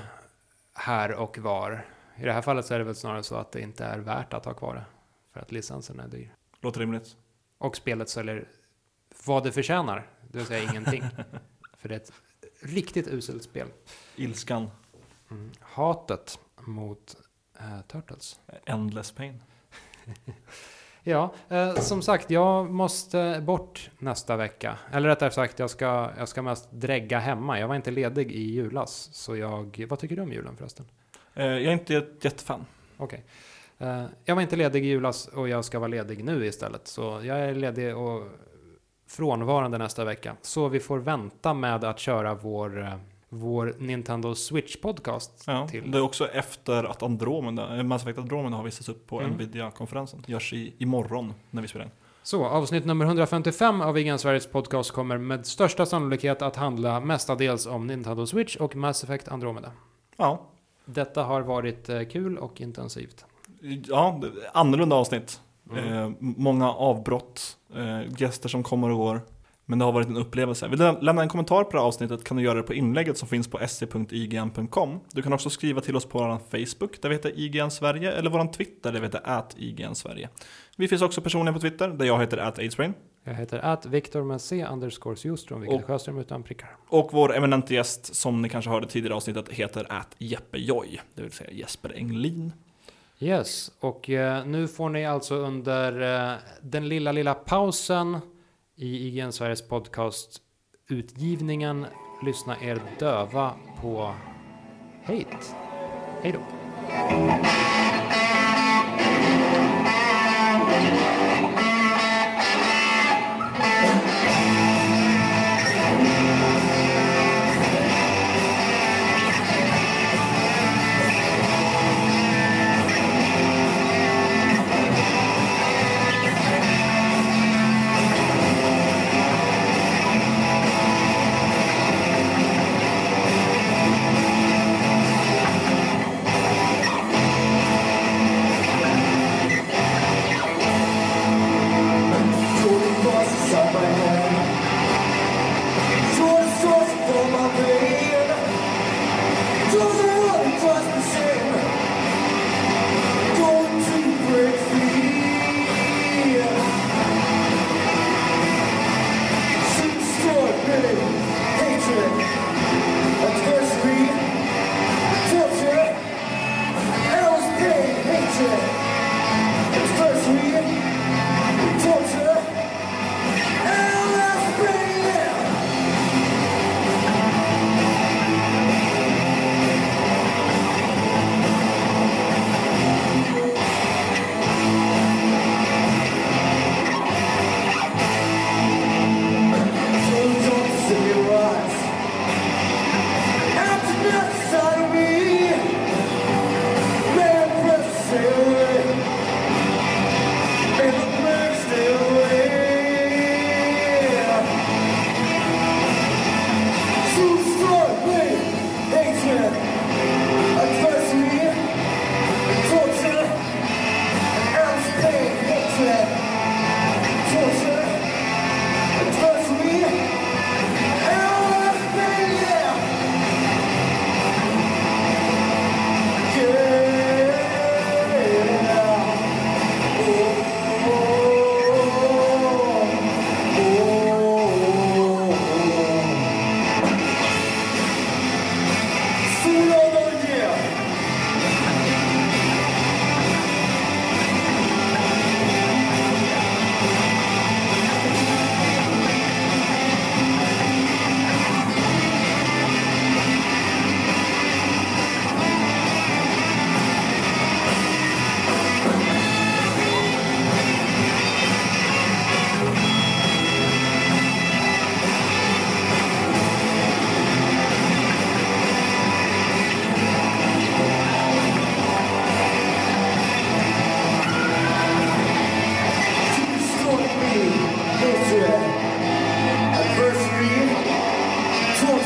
Speaker 2: här och var. I det här fallet så är det väl snarare så att det inte är värt att ha kvar det. För att licensen är dyr.
Speaker 1: Låter rimligt.
Speaker 2: Och spelet säljer vad det förtjänar, det vill säga ingenting. För det är ett riktigt uselt spel.
Speaker 1: Ilskan.
Speaker 2: Mm. Hatet mot eh, Turtles.
Speaker 1: Endless pain.
Speaker 2: Ja, eh, som sagt, jag måste bort nästa vecka. Eller rättare sagt, jag ska, jag ska mest drägga hemma. Jag var inte ledig i julas. Så jag... Vad tycker du om julen förresten?
Speaker 1: Eh, jag är inte ett jättefan.
Speaker 2: Okej. Eh, jag var inte ledig i julas och jag ska vara ledig nu istället. Så jag är ledig och frånvarande nästa vecka. Så vi får vänta med att köra vår, eh, vår Nintendo Switch podcast
Speaker 1: Ja,
Speaker 2: till.
Speaker 1: Det är också efter att Andromeda, eh, Mass Effect Andromeda har visats upp på
Speaker 2: Mm.
Speaker 1: Nvidia-konferensen. Görs i, imorgon när vi spelar in.
Speaker 2: Så avsnitt nummer 155 av Igen Sveriges podcast kommer med största sannolikhet att handla mestadels om Nintendo Switch och Mass Effect Andromeda.
Speaker 1: Ja,
Speaker 2: Detta har varit eh, kul och intensivt.
Speaker 1: Ja annorlunda avsnitt.
Speaker 2: Mm.
Speaker 1: Eh, många avbrott, eh, gäster som kommer och går. Men det har varit en upplevelse. Vill du lämna en kommentar på det här avsnittet kan du göra det på inlägget som finns på sc.ign.com. Du kan också skriva till oss på vår Facebook, där vi heter IGN Sverige, eller vår Twitter, där vi heter IGN Sverige. Vi finns också personligen på Twitter, där jag heter @aidsbrain.
Speaker 2: Jag heter att Viktor med C underscore Sjöström, vilket
Speaker 1: Och-
Speaker 2: är Sjöström utan prickar.
Speaker 1: Och vår eminente gäst, som ni kanske hörde tidigare avsnittet, heter Jeppe Joy, det vill säga Jesper Englin.
Speaker 2: Yes, och eh, nu får ni alltså under eh, den lilla, lilla pausen i IGN Sveriges podcast utgivningen lyssna er döva på Hate. Hej då.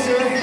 Speaker 2: sir.